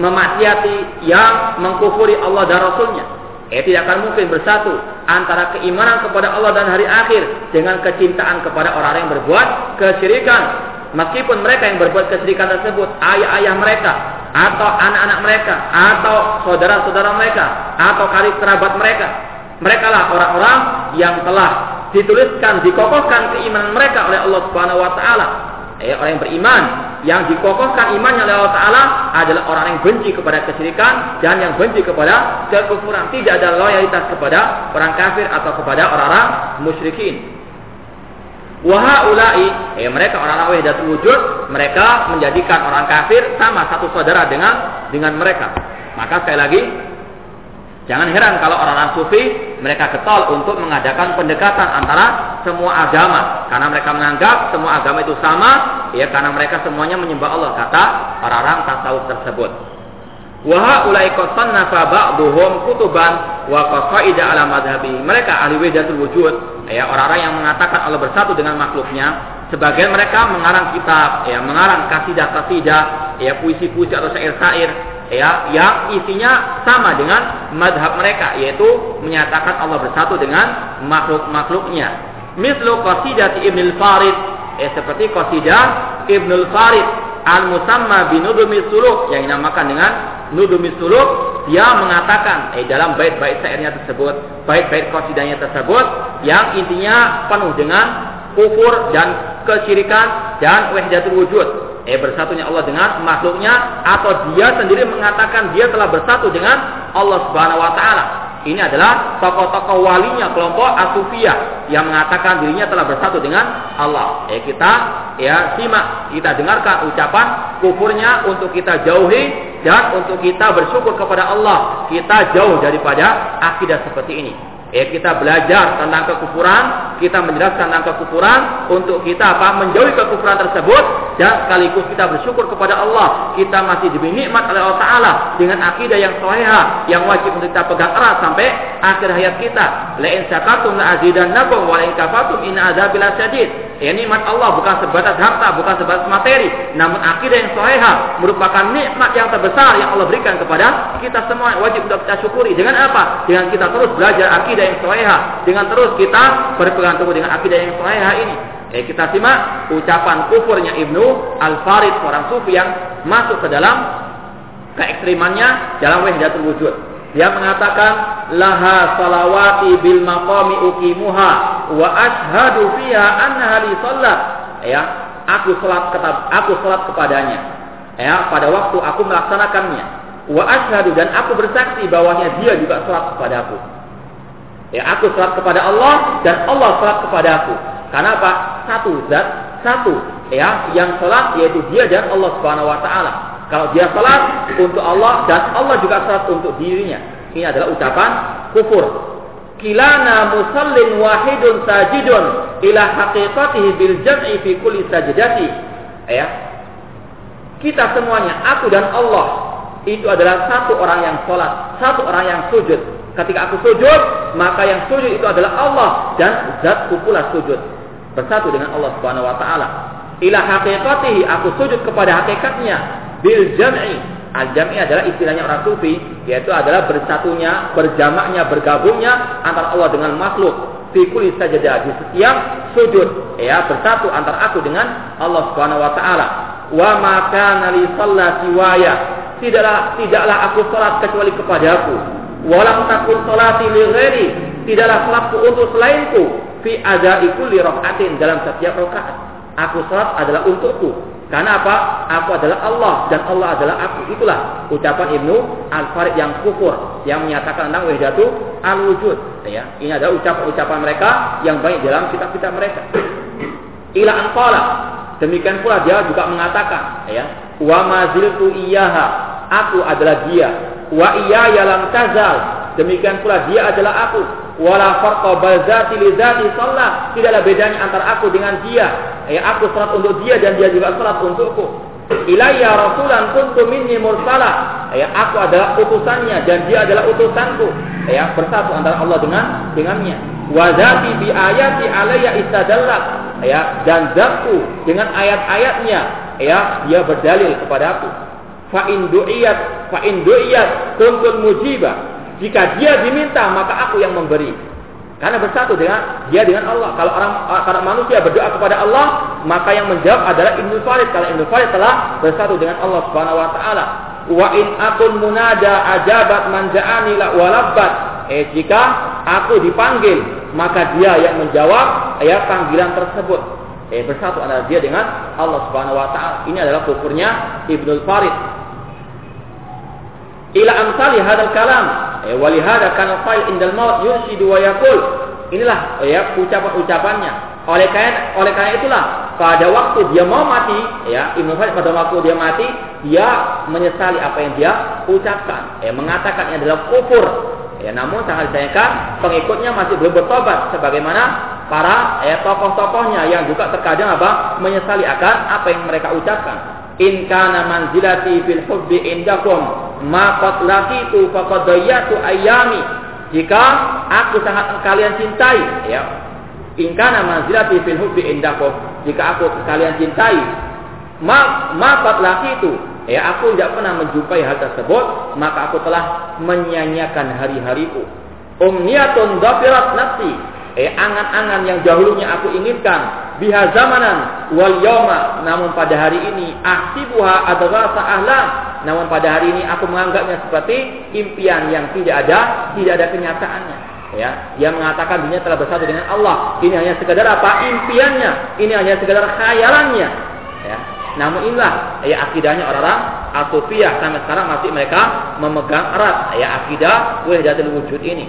memaksiati, yang mengkufuri Allah dan Rasulnya. Eh tidak akan mungkin bersatu antara keimanan kepada Allah dan hari akhir dengan kecintaan kepada orang yang berbuat kesyirikan. Meskipun mereka yang berbuat kesyirikan tersebut ayah-ayah mereka atau anak-anak mereka atau saudara-saudara mereka atau kali kerabat mereka, mereka lah orang-orang yang telah dituliskan, dikokohkan keimanan mereka oleh Allah Subhanahu wa taala. Eh, orang yang beriman yang dikokohkan imannya oleh Allah Taala adalah orang yang benci kepada kesyirikan dan yang benci kepada kekufuran. Tidak ada loyalitas kepada orang kafir atau kepada orang-orang musyrikin. Wahaulai, eh mereka orang-orang wahdatul wujud, mereka menjadikan orang kafir sama satu saudara dengan dengan mereka. Maka sekali lagi, jangan heran kalau orang-orang sufi mereka ketol untuk mengadakan pendekatan antara semua agama, karena mereka menganggap semua agama itu sama, ya karena mereka semuanya menyembah Allah kata orang-orang tasawuf tersebut. Wa ulai qasannafa ba'dhum kutuban wa qaida ala madhhabi. Mereka ahli wahdatul wujud, ya orang-orang yang mengatakan Allah bersatu dengan makhluknya. Sebagian mereka mengarang kitab, ya mengarang kasidah-kasidah, ya puisi-puisi atau syair-syair, ya yang isinya sama dengan madhab mereka, yaitu menyatakan Allah bersatu dengan makhluk-makhluknya. Mislu qasidah Ibnu Farid, ya seperti qasidah Ibnu Farid al-musamma binudumi suluk yang dinamakan dengan nudumi suluk dia mengatakan eh dalam bait-bait syairnya tersebut bait-bait qasidahnya tersebut yang intinya penuh dengan kufur dan kesyirikan dan wahdatul wujud. Eh bersatunya Allah dengan makhluknya atau dia sendiri mengatakan dia telah bersatu dengan Allah Subhanahu wa taala Ini adalah tokoh-tokoh walinya kelompok Asufiyah yang mengatakan dirinya telah bersatu dengan Allah. Ya kita ya simak, kita dengarkan ucapan kufurnya untuk kita jauhi dan untuk kita bersyukur kepada Allah. Kita jauh daripada akidah seperti ini. Ya kita belajar tentang kekufuran, kita menjelaskan tentang kekufuran untuk kita apa menjauhi kekufuran tersebut dan sekaligus kita bersyukur kepada Allah. Kita masih diberi nikmat oleh Allah Taala dengan akidah yang sahihah yang wajib untuk kita pegang erat sampai akhir hayat kita. La in syakartum la azidannakum wa la in kafartum in syadid. Ya nikmat Allah bukan sebatas harta, bukan sebatas materi, namun akidah yang sahihah merupakan nikmat yang terbesar yang Allah berikan kepada kita semua wajib untuk kita syukuri. Dengan apa? Dengan kita terus belajar akidah yang sahihah, dengan terus kita berpegang teguh dengan akidah yang sahihah ini. Eh, kita simak ucapan kufurnya Ibnu Al-Farid, seorang sufi yang masuk ke dalam keekstrimannya dalam wahdatul wujud. Dia mengatakan laha salawati bil maqami ukimuha wa ashhadu fiha annaha li salat. Ya, aku salat aku salat kepadanya. Ya, pada waktu aku melaksanakannya. Wa ashhadu dan aku bersaksi bahwasanya dia juga salat kepada aku. Ya, aku salat kepada Allah dan Allah salat kepada aku. Karena apa? Satu zat, satu ya, yang salat yaitu dia dan Allah Subhanahu wa taala. Kalau dia salat untuk Allah dan Allah juga salat untuk dirinya. Ini adalah ucapan kufur. Kilana musallin wahidun sajidun ila haqiqatihi bil jam'i fi kulli sajdati. Ya. Kita semuanya, aku dan Allah itu adalah satu orang yang salat, satu orang yang sujud. Ketika aku sujud, maka yang sujud itu adalah Allah dan zatku pula sujud. Bersatu dengan Allah Subhanahu wa taala. Ila haqiqatihi, aku sujud kepada hakikatnya bil jam'i. Al-jam'i adalah istilahnya orang sufi, yaitu adalah bersatunya, berjamaknya, bergabungnya antara Allah dengan makhluk. Fi kulli sajadah di setiap sujud, ya bersatu antara aku dengan Allah Subhanahu wa taala. Wa ma kana li shallati waya. Tidaklah tidaklah aku salat kecuali kepadaku. Walam takun salati li. Tidaklah salatku untuk selainku fi adai kulli rakaatin dalam setiap rakaat. Aku salat adalah untukku karena apa? Aku adalah Allah dan Allah adalah aku. Itulah ucapan Ibnu Al-Farid yang kufur yang menyatakan tentang wahdatu al-wujud. Ya, ini adalah ucapan-ucapan mereka yang baik dalam kitab-kitab mereka. Ila anqala. Demikian pula dia juga mengatakan, ya, wa maziltu iyyaha. Aku adalah dia. Wa iyya lam tazal. Demikian pula dia adalah aku wala farqa bazati li shalah tidaklah bedanya antara aku dengan dia ya aku salat untuk dia dan dia juga salat untukku. Ilayya rasulan kuntu minni mursala. Ya aku adalah utusannya dan dia adalah utusanku. Ya bersatu antara Allah dengan dengannya. Wa zati bi ayati alayya istadalla ya dan zatku dengan ayat-ayatnya. Ya dia berdalil kepada aku. Fa in du'iyat fa in du'iyat mujibah jika dia diminta, maka aku yang memberi. Karena bersatu dengan dia dengan Allah. Kalau orang kalau manusia berdoa kepada Allah, maka yang menjawab adalah Ibnu Farid. Kalau Ibnu Farid telah bersatu dengan Allah Subhanahu wa taala. Wa in akun munada ajabat manja'ani la walabbat. Eh jika aku dipanggil, maka dia yang menjawab ya panggilan tersebut. Eh bersatu adalah dia dengan Allah Subhanahu wa taala. Ini adalah kukurnya Ibnu Farid. Ila amsali hadal kalam walihada kana fa'il indal maut yursidu wa yaqul. Inilah ya ucapan-ucapannya. Oleh karena oleh karena itulah pada waktu dia mau mati, ya Ibnu Farid pada waktu dia mati, dia menyesali apa yang dia ucapkan. Ya, mengatakan ini adalah kufur. Ya, namun sangat disayangkan pengikutnya masih belum bertobat sebagaimana para ya tokoh-tokohnya yang juga terkadang apa menyesali akan apa yang mereka ucapkan in kana manzilati fil hubbi indakum ma qad laqitu faqad dayyatu ayami jika aku sangat kalian cintai ya. In kana manzilati fil hubbi indakum jika aku kalian cintai ma ma qad laqitu ya aku tidak pernah menjumpai hal tersebut maka aku telah menyanyiakan hari-hariku. Umniyatun dhafirat nafsi eh angan-angan yang dahulunya aku inginkan biha zamanan wal yawma. Namun pada hari ini ahsibuha adrasa ahlam namun pada hari ini aku menganggapnya seperti impian yang tidak ada tidak ada kenyataannya. Ya dia mengatakan dunia telah bersatu dengan Allah. Ini hanya sekedar apa? Impiannya. Ini hanya sekedar khayalannya. Ya Namun inilah ya akidahnya orang-orang asufiyah sampai sekarang masih mereka memegang erat ya akidah wahdatul wujud ini.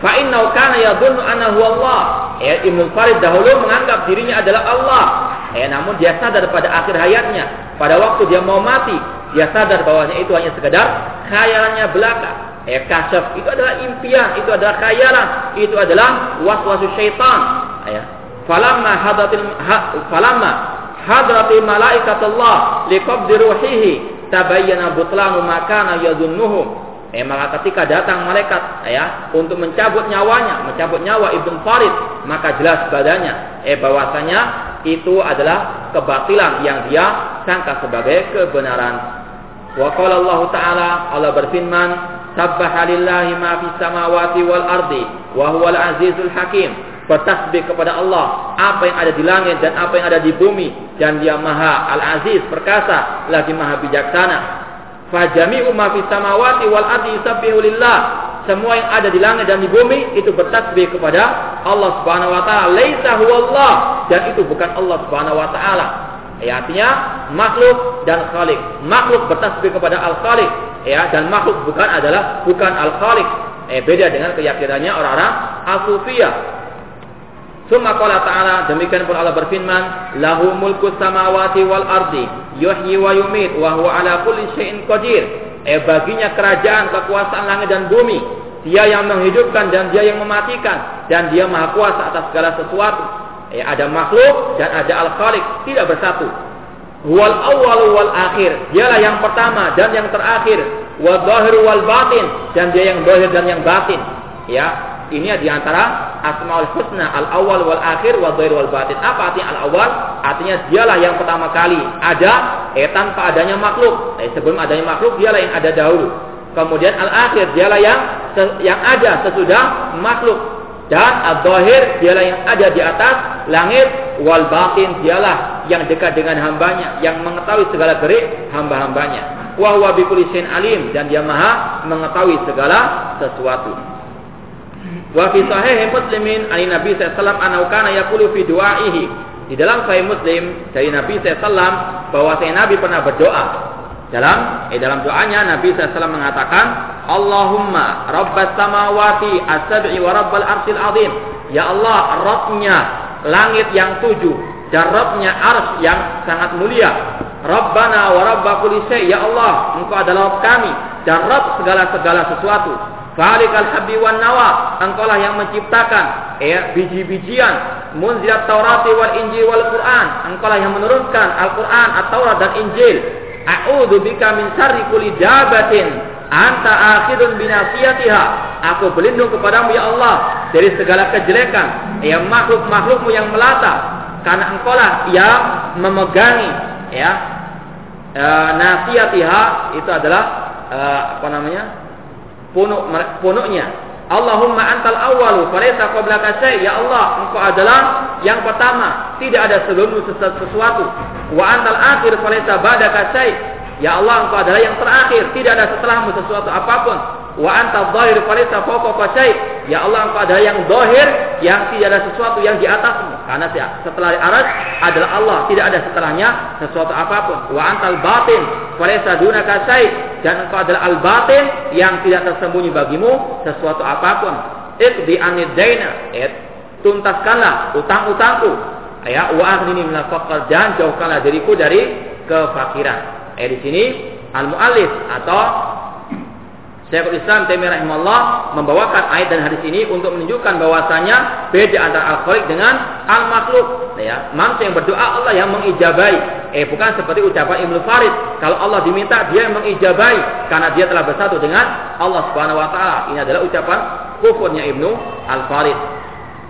Fa innahu kana yadhunnu annahu Allah. Ya Ibnu Farid dahulu menganggap dirinya adalah Allah. Ya namun dia sadar pada akhir hayatnya, pada waktu dia mau mati, dia sadar bahwasanya itu hanya sekedar khayalannya belaka. Ya kasyaf itu adalah impian, itu adalah khayalan, itu adalah waswasu syaitan. Ya. Falamma hadatil ha, falamma hadrati malaikatullah liqabdi ruhihi tabayyana butlanu makana yadhunnuhu Eh maka ketika datang malaikat ya untuk mencabut nyawanya, mencabut nyawa Ibnu Farid, maka jelas badannya eh bahwasanya itu adalah kebatilan yang dia sangka sebagai kebenaran. Wa qala Allah taala Allah berfirman, "Sabbaha lillahi ma fis samawati wal ardi wa huwal azizul hakim." Bertasbih kepada Allah apa yang ada di langit dan apa yang ada di bumi dan dia maha al-aziz perkasa lagi maha bijaksana Fajami'u ma fis samawati wal ardi yusabbihu lillah. Semua yang ada di langit dan di bumi itu bertasbih kepada Allah Subhanahu wa taala. Laisa huwallah dan itu bukan Allah Subhanahu wa taala. Ya, artinya makhluk dan khalik. Makhluk bertasbih kepada al-khaliq, ya, dan makhluk bukan adalah bukan al-khaliq. Eh, beda dengan keyakinannya orang-orang asufiyah. Summa qala ta'ala demikian pun Allah berfirman, "Lahu mulku samawati wal ardi, yuhyi wa yumit wa huwa ala kulli syai'in qadir." Eh baginya kerajaan kekuasaan langit dan bumi. Dia yang menghidupkan dan dia yang mematikan dan dia maha kuasa atas segala sesuatu. Eh ada makhluk dan ada al-khaliq, tidak bersatu. Wal awal wal akhir. Dialah yang pertama dan yang terakhir. Wa zahir wal batin dan dia yang zahir dan yang batin. Ya, ini di antara asmaul husna al awal wal akhir wal dhair wal batin. Apa artinya al awal? Artinya dialah yang pertama kali ada eh tanpa adanya makhluk. Eh, sebelum adanya makhluk dialah yang ada dahulu. Kemudian al akhir dialah yang yang ada sesudah makhluk. Dan al dhahir dialah yang ada di atas langit wal batin dialah yang dekat dengan hambanya, yang mengetahui segala gerik hamba-hambanya. Wa huwa alim dan dia maha mengetahui segala sesuatu. Wa fi sahih Muslimin ani Nabi sallallahu alaihi wasallam yaqulu fi du'aihi. Di dalam sahih Muslim dari Nabi sallallahu bahwa saya Nabi pernah berdoa. Dalam eh dalam doanya Nabi sallallahu mengatakan, "Allahumma rabbas samawati as-sab'i wa rabbal arsyil azim." Ya Allah, Rabbnya langit yang tujuh dan Rabbnya ars yang sangat mulia. Rabbana wa rabba kulli Ya Allah, Engkau adalah Rabb kami dan Rabb segala-segala sesuatu. Falikal habbi wan nawa. Engkaulah yang menciptakan ya biji-bijian. Munzilat Taurat wal Injil wal Quran. Engkaulah yang menurunkan Al-Quran, At-Taurat dan Injil. A'udzu bika min syarri kulli dabatin anta akhirun binasiyatiha. Aku berlindung kepadamu ya Allah dari segala kejelekan ya makhluk-makhlukmu yang melata karena engkaulah yang memegangi ya e, nasiyatiha itu adalah e, apa namanya punuk punuknya. Allahumma antal awalu falaysa qablaka syai. Ya Allah, Engkau adalah yang pertama, tidak ada sebelummu sesuatu. Wa antal akhir falaysa ba'daka syai. Ya Allah, Engkau adalah yang terakhir, tidak ada setelahmu sesuatu apa pun. Wa anta dhahir falisa fawqa. Ya Allah engkau adalah yang zahir yang tidak ada sesuatu yang di atasmu. Karena setelah aras adalah Allah, tidak ada setelahnya sesuatu apa pun. Wa antal batin falisa dunaka. Dan engkau adalah al batin yang tidak tersembunyi bagimu sesuatu apa pun. Iqdi anid daina. Tuntaskanlah utang-utangku. Ya, wa aghnini minal dan jauhkanlah diriku dari kefakiran. Eh di sini al-muallif atau Syekhul Islam Taimiyah rahimahullah membawakan ayat dan hadis ini untuk menunjukkan bahwasanya beda antara al-khaliq dengan al-makhluk. Ya, manusia yang berdoa Allah yang mengijabai. Eh bukan seperti ucapan Ibnu Farid. Kalau Allah diminta dia yang mengijabai karena dia telah bersatu dengan Allah Subhanahu wa taala. Ini adalah ucapan kufurnya Ibnu Al-Farid.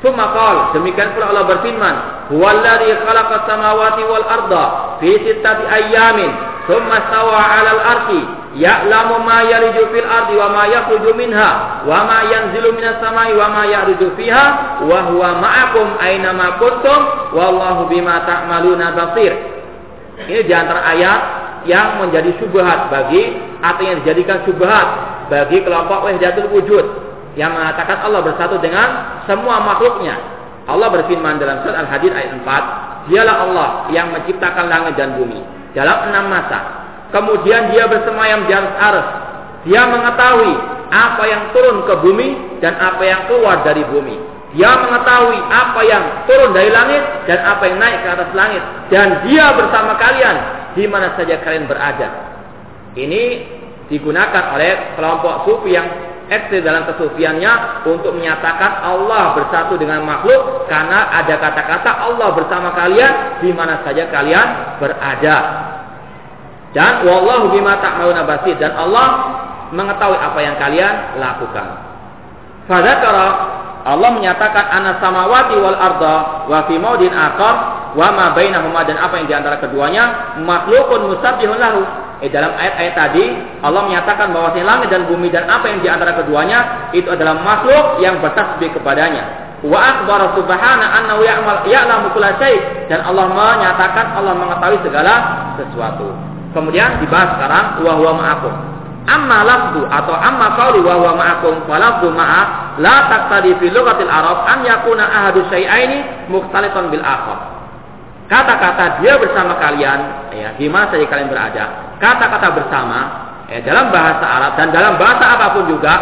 Summa qal, demikian pula Allah berfirman, "Huwallazi khalaqas samawati wal arda fi sittati ayyamin, tsumma stawa 'alal arsy ya'lamu ma yaliju fil ardi wa ma yakhruju minha wa ma yanzilu minas samai wa ma ya'ruju fiha wa huwa ma'akum aina ma kuntum wallahu bima ta'maluna basir. Ini di antara ayat yang menjadi syubhat bagi atau yang dijadikan syubhat bagi kelompok wahdatul wujud yang mengatakan Allah bersatu dengan semua makhluknya. Allah berfirman dalam surat Al-Hadid ayat 4, Dialah Allah yang menciptakan langit dan bumi dalam enam masa. Kemudian dia bersemayam di atas aras. Dia mengetahui apa yang turun ke bumi dan apa yang keluar dari bumi. Dia mengetahui apa yang turun dari langit dan apa yang naik ke atas langit. Dan dia bersama kalian di mana saja kalian berada. Ini digunakan oleh kelompok sufi yang ekstrim dalam kesufiannya untuk menyatakan Allah bersatu dengan makhluk karena ada kata-kata Allah bersama kalian di mana saja kalian berada. Dan wallahu bima ta'maluna basir dan Allah mengetahui apa yang kalian lakukan. Fadzakara Allah menyatakan ana samawati wal arda wa fi maudin akhar wa ma bainahuma dan apa yang di antara keduanya makhlukun musabbihun lahu Eh, dalam ayat-ayat tadi Allah menyatakan bahwa langit dan bumi dan apa yang di antara keduanya itu adalah makhluk yang bertasbih kepadanya. Wa akbar subhana annahu ya'mal ya'lamu kulla dan Allah menyatakan Allah mengetahui segala sesuatu. Kemudian dibahas sekarang wa huwa ma'akum. Amma lafdu atau amma qauli wa huwa ma'akum wa lafdu ma'a la taqtadi fi lughatil arab an yakuna ahadu syai'aini mukhtalitan bil akhar. Kata-kata dia bersama kalian, ya, di mana saja kalian berada, kata-kata bersama ya, dalam bahasa Arab dan dalam bahasa apa pun juga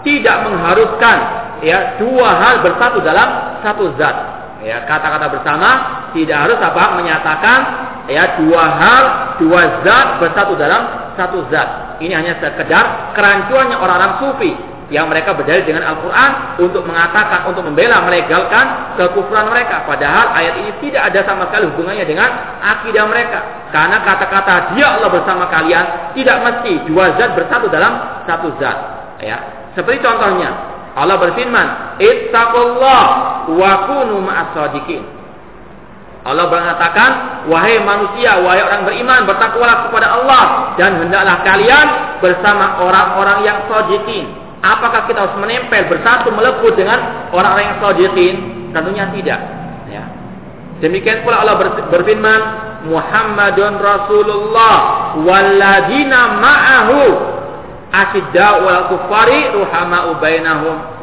tidak mengharuskan ya dua hal bersatu dalam satu zat. Ya, kata-kata bersama tidak harus apa menyatakan ya dua hal, dua zat bersatu dalam satu zat. Ini hanya sekedar kerancuannya orang-orang sufi yang mereka berdalil dengan Al-Quran untuk mengatakan, untuk membela, melegalkan kekufuran mereka. Padahal ayat ini tidak ada sama sekali hubungannya dengan akidah mereka. Karena kata-kata dia Allah bersama kalian tidak mesti dua zat bersatu dalam satu zat. Ya, seperti contohnya Allah berfirman, "Ittaqullah wa kunu ma'as Allah mengatakan, wahai manusia, wahai orang beriman, bertakwalah kepada Allah dan hendaklah kalian bersama orang-orang yang sadiqin. Apakah kita harus menempel bersatu melepuh dengan orang-orang yang sadiqin? Tentunya tidak. Ya. Demikian pula Allah berfirman, Muhammadun Rasulullah walladina ma'ahu asyidda'u wal kufari ruhama'u bainahum.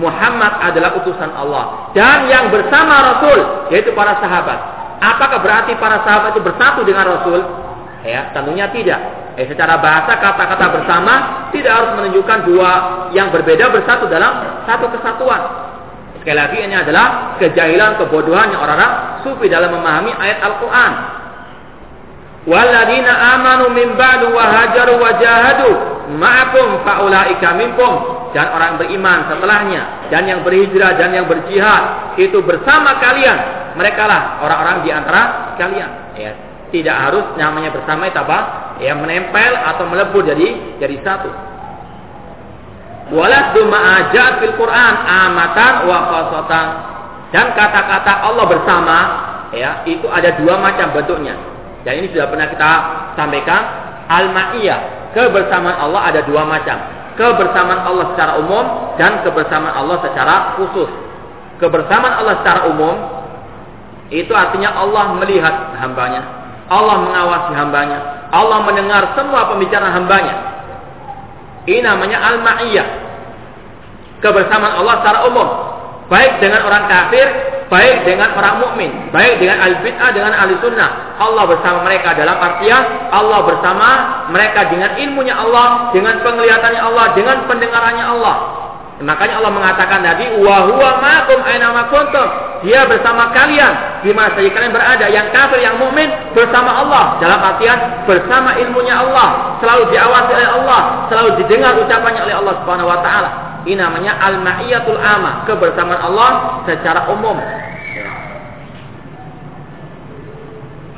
Muhammad adalah utusan Allah dan yang bersama Rasul yaitu para sahabat. Apakah berarti para sahabat itu bersatu dengan Rasul? Ya, tentunya tidak. Eh, secara bahasa kata-kata bersama tidak harus menunjukkan dua yang berbeda bersatu dalam satu kesatuan. Sekali lagi ini adalah kejahilan kebodohannya orang-orang sufi dalam memahami ayat Al-Quran. Waladina amanu min ba'du wa hajaru wa jahadu ma'akum dan orang beriman setelahnya dan yang berhijrah dan yang berjihad itu bersama kalian mereka lah orang-orang di antara kalian ya tidak harus namanya bersama itu apa? Ya menempel atau melebur jadi jadi satu. Waladdu ma'ajat fil Quran amatan wa khasatan. Dan kata-kata Allah bersama ya itu ada dua macam bentuknya. Dan ini sudah pernah kita sampaikan al-ma'iyah. Kebersamaan Allah ada dua macam. Kebersamaan Allah secara umum dan kebersamaan Allah secara khusus. Kebersamaan Allah secara umum itu artinya Allah melihat hambanya Allah mengawasi hambanya. Allah mendengar semua pembicaraan hambanya. Ini namanya al-ma'iyah. Kebersamaan Allah secara umum. Baik dengan orang kafir, baik dengan orang mukmin, baik dengan al-bid'ah dengan ahli sunnah. Allah bersama mereka dalam artian Allah bersama mereka dengan ilmunya Allah, dengan penglihatannya Allah, dengan pendengarannya Allah. Makanya Allah mengatakan tadi wa huwa ma'akum aina ma. Dia bersama kalian di mana saja kalian berada, yang kafir, yang mukmin bersama Allah. Dalam artian bersama ilmunya Allah, selalu diawasi oleh Allah, selalu didengar ucapannya oleh Allah Subhanahu wa taala. Ini namanya al-ma'iyatul amah, kebersamaan Allah secara umum.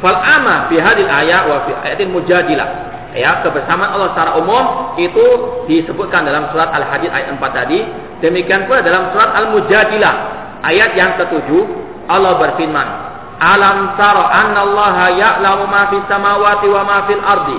Fal ama fi hadil ayat wa fi ayatin mujadilah. Ya kebersamaan Allah secara umum itu disebutkan dalam surat Al-Hadid ayat 4 tadi. Demikian pula dalam surat Al-Mujadilah ayat yang ketujuh Allah berfirman alam tara annallaha ya'lamu ma fis samawati wa ma fil ardi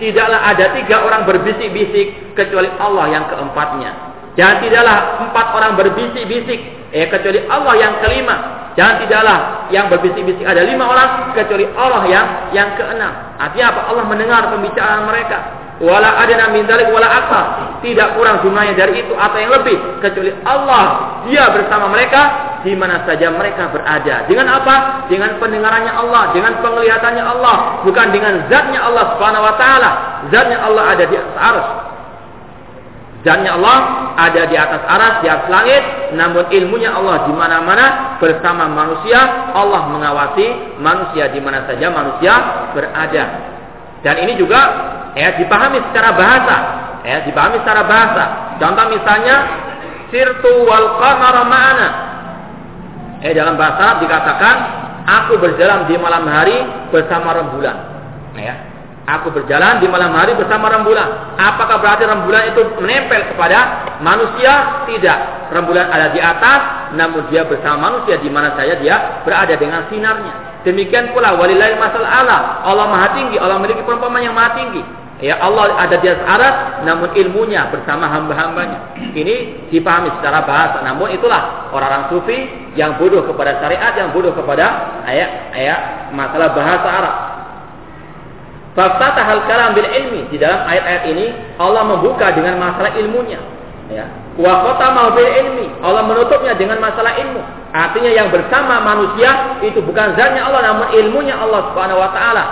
tidaklah ada tiga orang berbisik-bisik kecuali Allah yang keempatnya. Dan tidaklah empat orang berbisik-bisik eh kecuali Allah yang kelima. Dan tidaklah yang berbisik-bisik ada lima orang kecuali Allah yang yang keenam. Artinya apa? Allah mendengar pembicaraan mereka wala adana min dalik wala akthar tidak kurang jumlahnya dari itu atau yang lebih kecuali Allah. Dia bersama mereka di mana saja mereka berada. Dengan apa? Dengan pendengarannya Allah dengan penglihatannya Allah. Bukan dengan zatnya Allah Subhanahu wa taala. Zatnya Allah ada di atas aras zatnya Allah ada di atas aras di atas langit. Namun ilmunya Allah di mana-mana bersama manusia. Allah mengawasi manusia di mana saja manusia berada dan ini juga ya dipahami secara bahasa, ya dipahami secara bahasa. Contoh misalnya sirtu wal qamara ma'ana. Eh dalam bahasa dikatakan aku berjalan di malam hari bersama rembulan. Ya. Aku berjalan di malam hari bersama rembulan. Apakah berarti rembulan itu menempel kepada manusia? Tidak. Rembulan ada di atas, namun dia bersama manusia di mana saja dia berada dengan sinarnya. Demikian pula walillahi masal Allah. Allah Maha tinggi, Allah memiliki perumpamaan yang Maha tinggi. Ya Allah ada di atas arat, namun ilmunya bersama hamba-hambanya. Ini dipahami secara bahasa. Namun itulah orang-orang sufi yang bodoh kepada syariat, yang bodoh kepada ayat-ayat masalah bahasa Arab. hal kalam bil ilmi di dalam ayat-ayat ini Allah membuka dengan masalah ilmunya. Ya. Wa bil ilmi. Allah menutupnya dengan masalah ilmu. Artinya yang bersama manusia itu bukan zatnya Allah namun ilmunya Allah Subhanahu wa taala.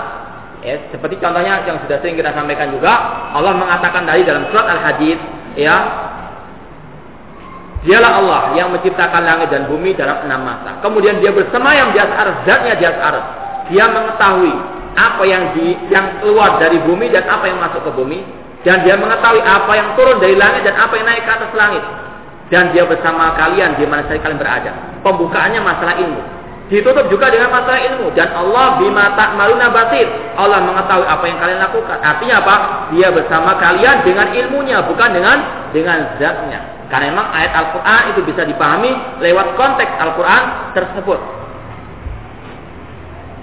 Ya, seperti contohnya yang sudah sering kita sampaikan juga, Allah mengatakan dari dalam surat Al-Hadid, ya, Dialah Allah yang menciptakan langit dan bumi dalam enam masa. Kemudian dia bersemayam di atas aras, zatnya di atas aras. Dia mengetahui apa yang di, yang keluar dari bumi dan apa yang masuk ke bumi. Dan dia mengetahui apa yang turun dari langit dan apa yang naik ke atas langit dan dia bersama kalian di mana saja kalian berada. Pembukaannya masalah ilmu. Ditutup juga dengan masalah ilmu dan Allah bima ta'maluna basir. Allah mengetahui apa yang kalian lakukan. Artinya apa? Dia bersama kalian dengan ilmunya bukan dengan dengan zatnya. Karena memang ayat Al-Qur'an itu bisa dipahami lewat konteks Al-Qur'an tersebut.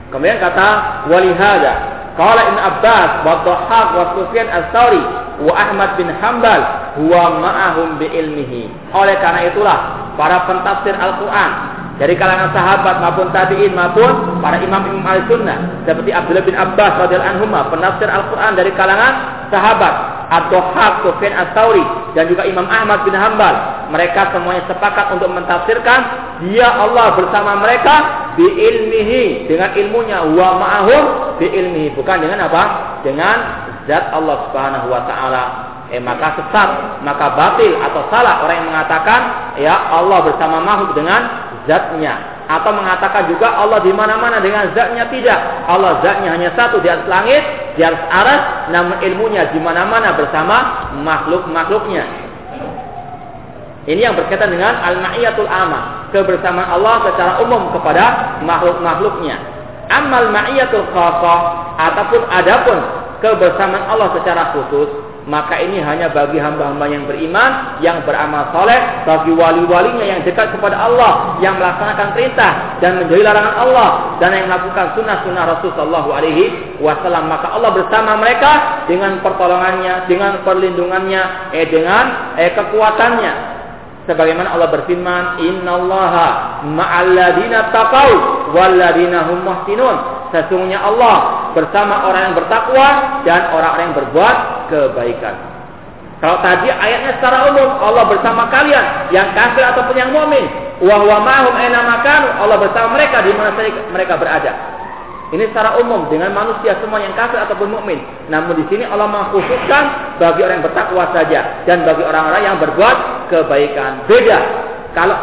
Kemudian kata walihada Qala Ibn Abbas wa Dhahhak wa Sufyan As-Sauri wa Ahmad bin Hambal huwa ma'ahum bi ilmihi. Oleh karena itulah para pentafsir Al-Qur'an dari kalangan sahabat maupun tabi'in maupun para imam-imam al-sunnah. Seperti Abdullah bin Abbas radhiyallahu anhu penafsir Al-Qur'an dari kalangan sahabat. Ad-Dhahhak Sufyan As-Sauri dan juga Imam Ahmad bin Hambal mereka semuanya sepakat untuk mentafsirkan dia Allah bersama mereka bi ilmihi dengan ilmunya. Wa ma'ahum bi ilmihi bukan dengan apa? Dengan zat Allah Subhanahu wa taala. Eh maka sesat maka batil atau salah orang yang mengatakan ya Allah bersama makhluk dengan zatnya. Atau mengatakan juga Allah di mana-mana dengan zatnya tidak. Allah zatnya hanya satu di atas langit di atas aras namun ilmunya di mana-mana bersama makhluk-makhluknya. Ini yang berkaitan dengan al-ma'iyatul amma, kebersamaan Allah secara umum kepada makhluk-makhluknya. Amal ma'iyatul khasah ataupun adapun kebersamaan Allah secara khusus, maka ini hanya bagi hamba-hamba yang beriman, yang beramal soleh, bagi wali-walinya yang dekat kepada Allah, yang melaksanakan perintah dan menjauhi larangan Allah, dan yang melakukan sunnah-sunnah Rasul Shallallahu Alaihi Wasallam. Maka Allah bersama mereka dengan pertolongannya, dengan perlindungannya, eh dengan eh kekuatannya, sebagaimana Allah berfirman innallaha ma'alladina taqau walladina hum muhsinun sesungguhnya Allah bersama orang yang bertakwa dan orang-orang yang berbuat kebaikan kalau tadi ayatnya secara umum Allah bersama kalian yang kafir ataupun yang mukmin wa huwa ma'hum aina Allah bersama mereka di mana mereka berada ini secara umum dengan manusia semua yang kafir ataupun mukmin. Namun di sini Allah mengkhususkan bagi orang yang bertakwa saja dan bagi orang-orang yang berbuat kebaikan. Beda. Kalau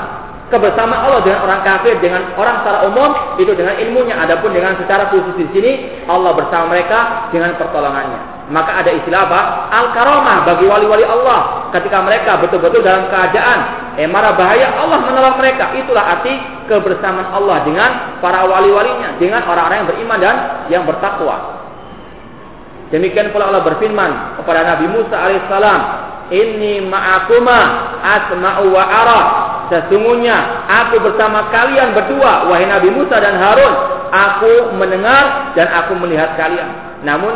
kebersamaan Allah dengan orang kafir dengan orang secara umum itu dengan ilmunya. Adapun dengan secara khusus di sini Allah bersama mereka dengan pertolongannya. Maka ada istilah apa? Al-karamah bagi wali-wali Allah ketika mereka betul-betul dalam keadaan marah bahaya Allah menolong mereka. Itulah arti kebersamaan Allah dengan para wali-walinya, dengan orang-orang yang beriman dan yang bertakwa. Demikian pula Allah berfirman kepada Nabi Musa alaihissalam, Inni ma'akuma asma'u wa. Sesungguhnya aku bersama kalian berdua, wahai Nabi Musa dan Harun. aku mendengar dan aku melihat kalian. Namun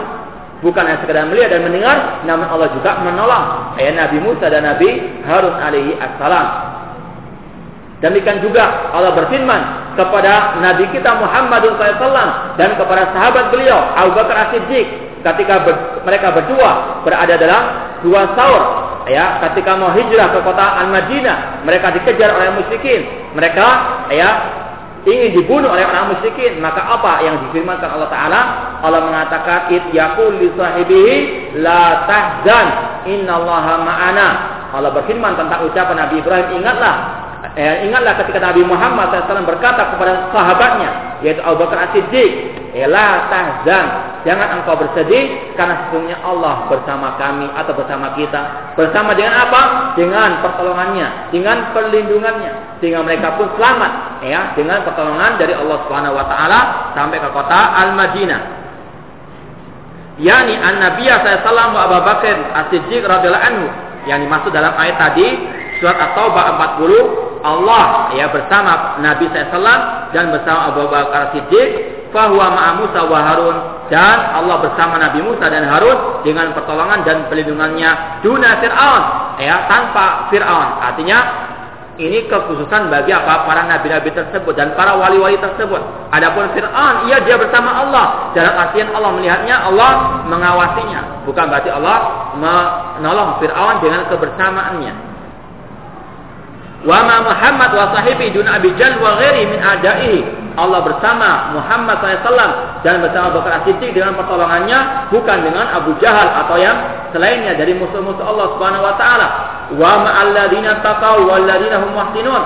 bukan hanya sekedar melihat dan mendengar, namun Allah juga menolong ayat Nabi Musa dan Nabi Harun alaihi assalam. Demikian juga Allah berfirman kepada Nabi kita Muhammad SAW dan kepada sahabat beliau Abu Bakar As-Siddiq ketika ber, mereka berdua berada dalam dua sahur ya ketika mau hijrah ke kota Al-Madinah mereka dikejar oleh musyrikin. Mereka ya ingin dibunuh oleh orang musyrikin. Maka apa yang difirmankan Allah taala? Allah mengatakan it yaqul li la tahzan innallaha ma'ana. Allah berfirman tentang ucapan Nabi Ibrahim ingatlah Eh, ingatlah ketika Nabi Muhammad SAW berkata kepada sahabatnya, yaitu Abu Bakar As-Siddiq, Ela tahzan, jangan engkau bersedih karena sesungguhnya Allah bersama kami atau bersama kita. Bersama dengan apa? Dengan pertolongannya, dengan perlindungannya, sehingga mereka pun selamat, ya, dengan pertolongan dari Allah Subhanahu Wa Taala sampai ke kota Al-Madinah. Yani an Nabiya sallallahu Abu Bakar As-Siddiq radhiyallahu anhu yang dimaksud dalam ayat tadi surat At-Taubah 40 Allah ya bersama Nabi SAW dan bersama Abu Bakar Siddiq bahwa ma'a Musa wa Harun dan Allah bersama Nabi Musa dan Harun dengan pertolongan dan pelindungannya duna Fir'aun ya tanpa Fir'aun artinya ini kekhususan bagi apa para nabi-nabi tersebut dan para wali-wali tersebut. Adapun Fir'aun, ia dia bersama Allah. Dalam artian Allah melihatnya, Allah mengawasinya. Bukan berarti Allah menolong Fir'aun dengan kebersamaannya. Wa ma Muhammad wa sahibi dun Abi Jal wa ghairi min adaihi. Allah bersama Muhammad SAW dan bersama Bakar Siddiq dengan pertolongannya bukan dengan Abu Jahal atau yang selainnya dari musuh-musuh Allah Subhanahu wa taala. Wa ma'alladzina taqaw walladzina hum muhsinun.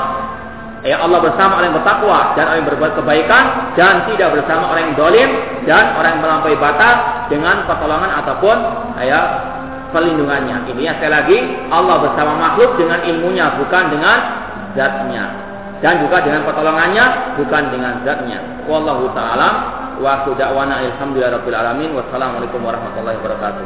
Ya Allah bersama orang yang bertakwa dan orang yang berbuat kebaikan dan tidak bersama orang yang dolim dan orang yang melampaui batas dengan pertolongan ataupun ya perlindungannya. Ini ya sekali lagi Allah bersama makhluk dengan ilmunya bukan dengan zatnya dan juga dengan pertolongannya bukan dengan zatnya. Wallahu taala wa da'wana alhamdulillahi rabbil alamin wassalamualaikum warahmatullahi wabarakatuh.